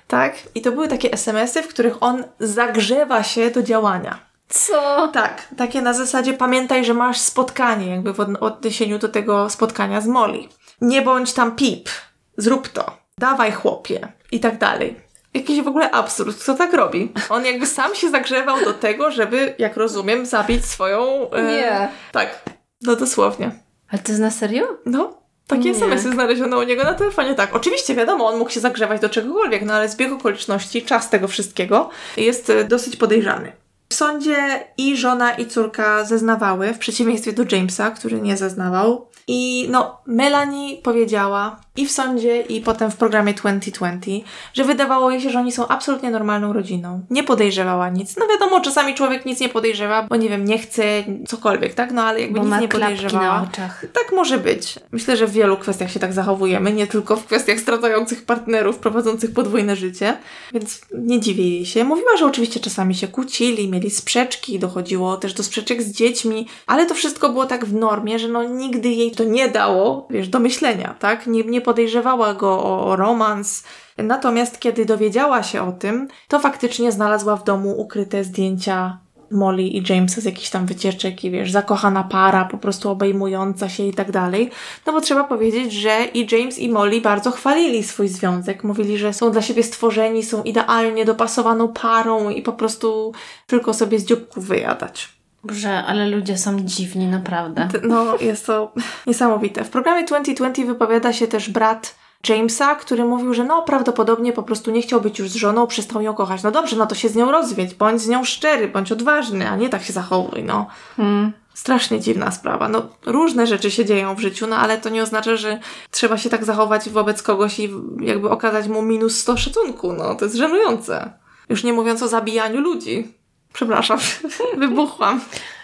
Tak? I to były takie SMS-y, w których on zagrzewa się do działania. Co? Tak, takie na zasadzie pamiętaj, że masz spotkanie, jakby w odniesieniu do tego spotkania z Molly. Nie bądź tam pip, zrób to, dawaj chłopie i tak dalej jakiś w ogóle absurd. Kto tak robi? On jakby sam się zagrzewał do tego, żeby, jak rozumiem, zabić swoją... E, Nie. Tak. No dosłownie. Ale to jest na serio? No. Takie SMS-y znaleziono u niego na telefonie. Tak, oczywiście wiadomo, on mógł się zagrzewać do czegokolwiek, no ale zbieg okoliczności, czas tego wszystkiego jest e, dosyć podejrzany. W sądzie i żona, i córka zeznawały, w przeciwieństwie do Jamesa, który nie zeznawał. I no, Melanie powiedziała i w sądzie, i potem w programie 2020, że wydawało jej się, że oni są absolutnie normalną rodziną. Nie podejrzewała nic. No wiadomo, czasami człowiek nic nie podejrzewa, bo nie wiem, nie chce cokolwiek, tak? No ale jakby bo nic nie podejrzewała. Na oczach. Tak może być. Myślę, że w wielu kwestiach się tak zachowujemy, nie tylko w kwestiach stracających partnerów, prowadzących podwójne życie, więc nie dziwię jej się. Mówiła, że oczywiście czasami się kłócili, mieli sprzeczki, dochodziło też do sprzeczek z dziećmi, ale to wszystko było tak w normie, że no nigdy jej to nie dało, wiesz, do myślenia, tak? Nie, nie podejrzewała go o, romans. Natomiast kiedy dowiedziała się o tym, to faktycznie znalazła w domu ukryte zdjęcia Molly i Jamesa z jakichś tam wycieczek i wiesz, zakochana para, po prostu obejmująca się i tak dalej. No bo trzeba powiedzieć, że i James i Molly bardzo chwalili swój związek. Mówili, że są dla siebie stworzeni, są idealnie dopasowaną parą i po prostu tylko sobie z dzióbków wyjadać. Boże, ale ludzie są dziwni, naprawdę. No, jest to niesamowite. W programie 2020 wypowiada się też brat Jamesa, który mówił, że no prawdopodobnie po prostu nie chciał być już z żoną, przestał ją kochać. No dobrze, no to się z nią rozwiedź, bądź z nią szczery, bądź odważny, a nie tak się zachowuj, no. Hmm. Strasznie dziwna sprawa. No, różne rzeczy się dzieją w życiu, no ale to nie oznacza, że trzeba się tak zachować wobec kogoś i jakby okazać mu minus 100 szacunku. No, to jest żenujące. Już nie mówiąc o zabijaniu ludzi. Przepraszam, wybuchłam.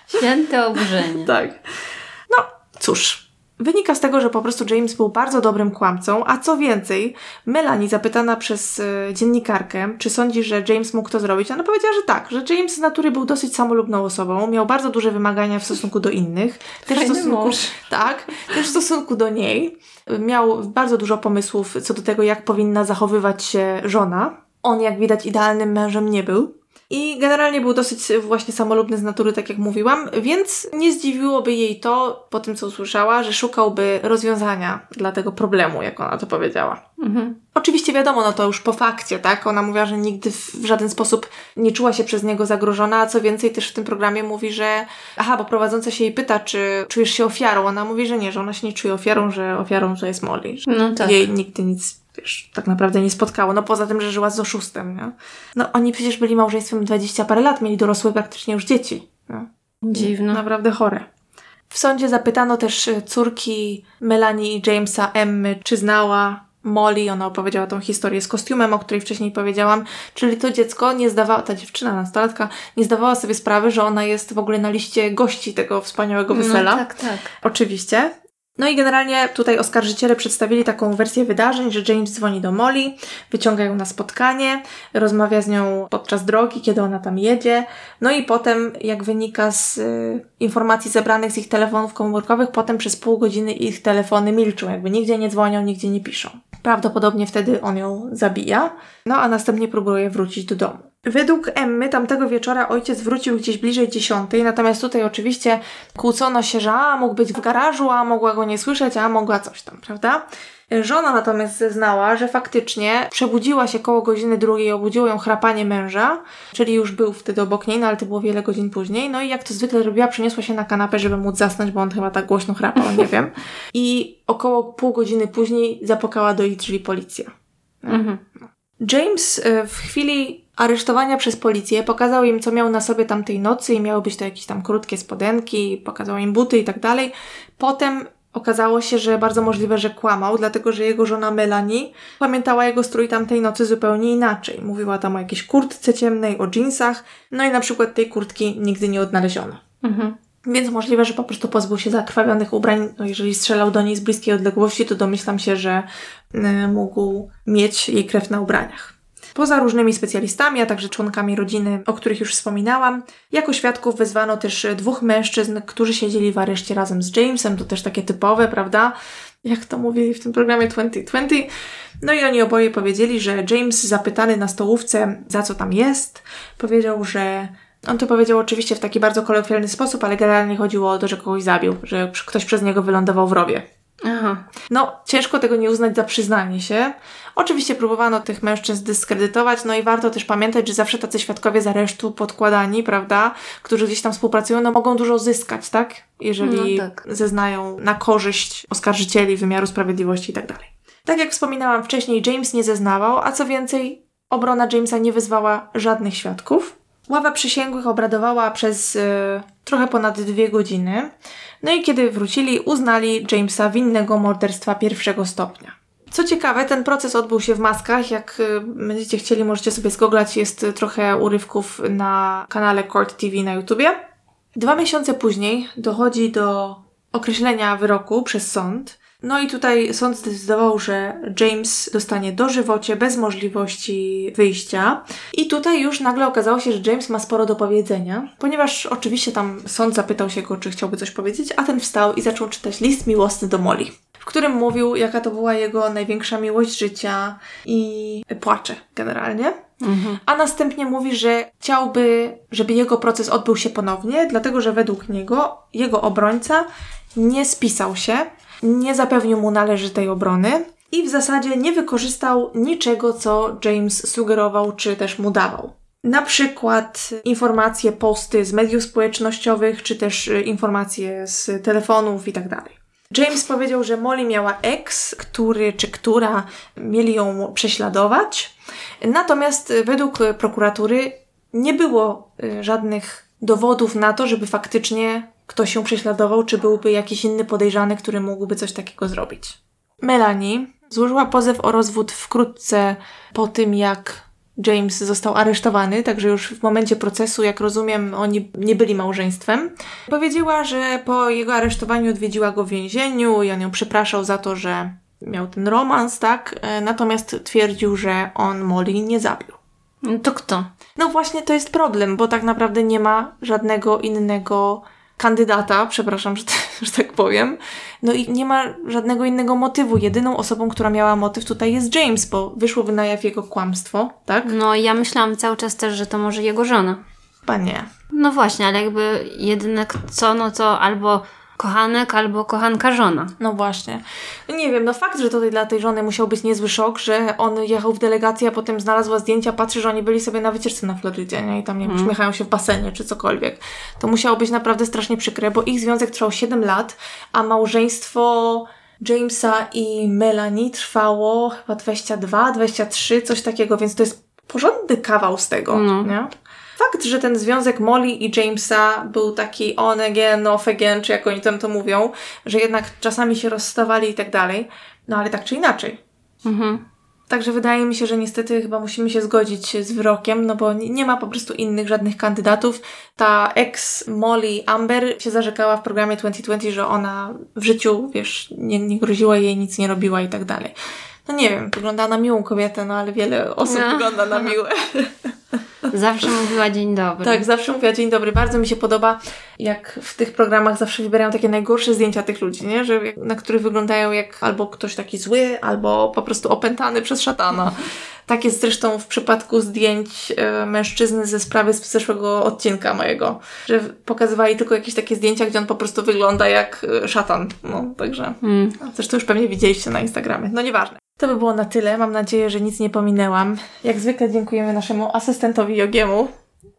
Święte oburzenie. tak. No, cóż. Wynika z tego, że po prostu James był bardzo dobrym kłamcą, a co więcej, Melanie zapytana przez y, dziennikarkę, czy sądzi, że James mógł to zrobić, ona powiedziała, że tak, że James z natury był dosyć samolubną osobą, miał bardzo duże wymagania w stosunku do innych, też w stosunku, mąż. tak, też w stosunku do niej. Miał bardzo dużo pomysłów co do tego, jak powinna zachowywać się żona. On, jak widać, idealnym mężem nie był. I generalnie był dosyć właśnie samolubny z natury, tak jak mówiłam, więc nie zdziwiłoby jej to, po tym co usłyszała, że szukałby rozwiązania dla tego problemu, jak ona to powiedziała. Mhm. Oczywiście wiadomo, no to już po fakcie, tak? Ona mówiła, że nigdy w żaden sposób nie czuła się przez niego zagrożona, a co więcej też w tym programie mówi, że aha, bo prowadząca się jej pyta, czy czujesz się ofiarą. Ona mówi, że nie, że ona się nie czuje ofiarą, że ofiarą to jest Molly. No tak. Jej nigdy nic wiesz, tak naprawdę nie spotkało. No poza tym, że żyła z oszustem, nie? No oni przecież byli małżeństwem 20 parę lat, mieli dorosłe praktycznie już dzieci. No. Dziwne. Naprawdę chore. W sądzie zapytano też y, córki Melanie i Jamesa Emmy, czy znała Molly, ona opowiedziała tą historię z kostiumem, o której wcześniej powiedziałam, czyli to dziecko nie zdawała, ta dziewczyna, nastolatka, nie zdawała sobie sprawy, że ona jest w ogóle na liście gości tego wspaniałego no wesela. No, tak, tak. Oczywiście. No i generalnie tutaj oskarżyciele przedstawili taką wersję wydarzeń, że James dzwoni do Molly, wyciąga ją na spotkanie, rozmawia z nią podczas drogi, kiedy ona tam jedzie. No i potem, jak wynika z y, informacji zebranych z ich telefonów komórkowych, potem przez pół godziny ich telefony milczą, jakby nigdzie nie dzwonią, nigdzie nie piszą. Prawdopodobnie wtedy on ją zabija, no a następnie próbuje wrócić do domu. Według Emmy tamtego wieczora ojciec wrócił gdzieś bliżej dziesiątej, natomiast tutaj oczywiście kłócono się, że a mógł być w garażu, a mogła go nie słyszeć, a mogła coś tam, prawda? Żona natomiast zeznała, że faktycznie przebudziła się koło godziny drugiej, obudziło ją chrapanie męża, czyli już był wtedy obok niej, no ale to było wiele godzin później. No i jak to zwykle robiła, przeniosła się na kanapę, żeby móc zasnąć, bo on chyba tak głośno chrapał, nie wiem. I około pół godziny później zapukała do jej drzwi policja. Mhm. James e, w chwili aresztowania przez policję pokazał im, co miał na sobie tamtej nocy i miały być to jakieś tam krótkie spodenki, pokazał im buty i tak dalej. Potem okazało się, że bardzo możliwe, że kłamał, dlatego że jego żona Melanie pamiętała jego strój tamtej nocy zupełnie inaczej. Mówiła tam o jakiejś kurtce ciemnej, o jeansach, no i na przykład tej kurtki nigdy nie odnaleziono. Mhm. Więc możliwe, że po prostu pozbył się zakrwawionych ubrań. No jeżeli strzelał do niej z bliskiej odległości, to domyślam się, że y, mógł mieć jej krew na ubraniach. Poza różnymi specjalistami, a także członkami rodziny, o których już wspominałam, jako świadków wezwano też dwóch mężczyzn, którzy siedzieli w areszcie razem z Jamesem. To też takie typowe, prawda? Jak to mówili w tym programie 2020. No i oni oboje powiedzieli, że James, zapytany na stołówce, za co tam jest, powiedział, że on to powiedział oczywiście w taki bardzo kolokwialny sposób, ale generalnie chodziło o to, że kogoś zabił, że ktoś przez niego wylądował w rowie. Aha. No, ciężko tego nie uznać za przyznanie się. Oczywiście próbowano tych mężczyzn dyskredytować, no i warto też pamiętać, że zawsze tacy świadkowie z aresztu podkładani, prawda, którzy gdzieś tam współpracują, no mogą dużo zyskać, tak? Jeżeli no, tak. zeznają na korzyść oskarżycieli, wymiaru sprawiedliwości i tak dalej. Tak jak wspominałam wcześniej, James nie zeznawał, a co więcej, obrona Jamesa nie wezwała żadnych świadków. Ława przysięgłych obradowała przez e, trochę ponad dwie godziny. No i kiedy wrócili, uznali Jamesa winnego morderstwa pierwszego stopnia. Co ciekawe, ten proces odbył się w maskach. Jak e, będziecie chcieli, możecie sobie zgooglać. Jest trochę urywków na kanale Court TV na YouTubie. Dwa miesiące później dochodzi do określenia wyroku przez sąd. No i tutaj sąd zdecydował, że James dostanie dożywocie bez możliwości wyjścia. I tutaj już nagle okazało się, że James ma sporo do powiedzenia, ponieważ oczywiście tam sąd zapytał się go, czy chciałby coś powiedzieć, a ten wstał i zaczął czytać list miłosny do Molly w którym mówił, jaka to była jego największa miłość życia i płacze generalnie. Mhm. A następnie mówi, że chciałby, żeby jego proces odbył się ponownie, dlatego że według niego jego obrońca nie spisał się nie zapewnił mu należytej obrony i w zasadzie nie wykorzystał niczego, co James sugerował czy też mu dawał. Na przykład informacje, posty z mediów społecznościowych, czy też y, informacje z telefonów itd. Tak James powiedział, że Molly miała ex, który czy która mieli ją prześladować. Natomiast według prokuratury nie było y, żadnych dowodów na to, żeby faktycznie ktoś ją prześladował, czy byłby jakiś inny podejrzany, który mógłby coś takiego zrobić. Melanie złożyła pozew o rozwód wkrótce po tym, jak James został aresztowany, także już w momencie procesu, jak rozumiem, oni nie byli małżeństwem. Powiedziała, że po jego aresztowaniu odwiedziła go w więzieniu i on ją przepraszał za to, że miał ten romans, tak? E, natomiast twierdził, że on Molly nie zabił. To kto? No właśnie to jest problem, bo tak naprawdę nie ma żadnego innego kandydata, przepraszam, że, że tak powiem. No i nie ma żadnego innego motywu. Jedyną osobą, która miała motyw tutaj jest James, bo wyszło na jaw jego kłamstwo, tak? No ja myślałam cały czas też, że to może jego żona. Chyba nie. No właśnie, ale jakby jedyne co, no to albo kochanek albo kochanka żona. No właśnie. Nie wiem, no fakt, że tutaj dla tej żony musiał być niezły szok, że on jechał w delegację, a potem znalazła zdjęcia, patrzy, że oni byli sobie na wycieczce na Florydzie, nie? I tam, nie wiem, hmm. uśmiechają się w basenie, czy cokolwiek. To musiało być naprawdę strasznie przykre, bo ich związek trwał 7 lat, a małżeństwo Jamesa i Melanie trwało chyba 22, 23, coś takiego, więc to jest porządny kawał z tego, no. nie? Fakt, że ten związek Molly i Jamesa był taki on again, off again, czy jak oni tam to mówią, że jednak czasami się rozstawali i tak dalej, no ale tak czy inaczej. Mhm. Także wydaje mi się, że niestety chyba musimy się zgodzić z wyrokiem, no bo nie ma po prostu innych żadnych kandydatów. Ta ex Molly Amber się zarzekała w programie 2020, że ona w życiu, wiesz, nie, nie groziła jej, nic nie robiła i tak dalej. No nie wiem, wygląda na miłą kobietę, no ale wiele osób no. wygląda na miłe. Zawsze mówiła dzień dobry. Tak, zawsze mówiła dzień dobry. Bardzo mi się podoba, jak w tych programach zawsze wybierają takie najgorsze zdjęcia tych ludzi, nie? Że, na których wyglądają jak albo ktoś taki zły, albo po prostu opętany przez szatana. Tak jest zresztą w przypadku zdjęć e, mężczyzny ze sprawy z zeszłego odcinka mojego, że pokazywali tylko jakieś takie zdjęcia, gdzie on po prostu wygląda jak e, szatan. No, także. Mm. Zresztą już pewnie widzieliście na Instagramie. No nieważne. To by było na tyle. Mam nadzieję, że nic nie pominęłam. Jak zwykle dziękujemy naszemu asystentowi Jogiemu,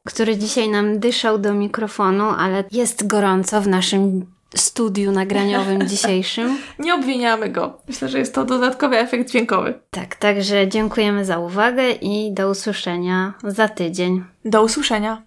który dzisiaj nam dyszał do mikrofonu, ale jest gorąco w naszym studiu nagraniowym dzisiejszym. nie obwiniamy go. Myślę, że jest to dodatkowy efekt dźwiękowy. Tak, także dziękujemy za uwagę i do usłyszenia za tydzień. Do usłyszenia.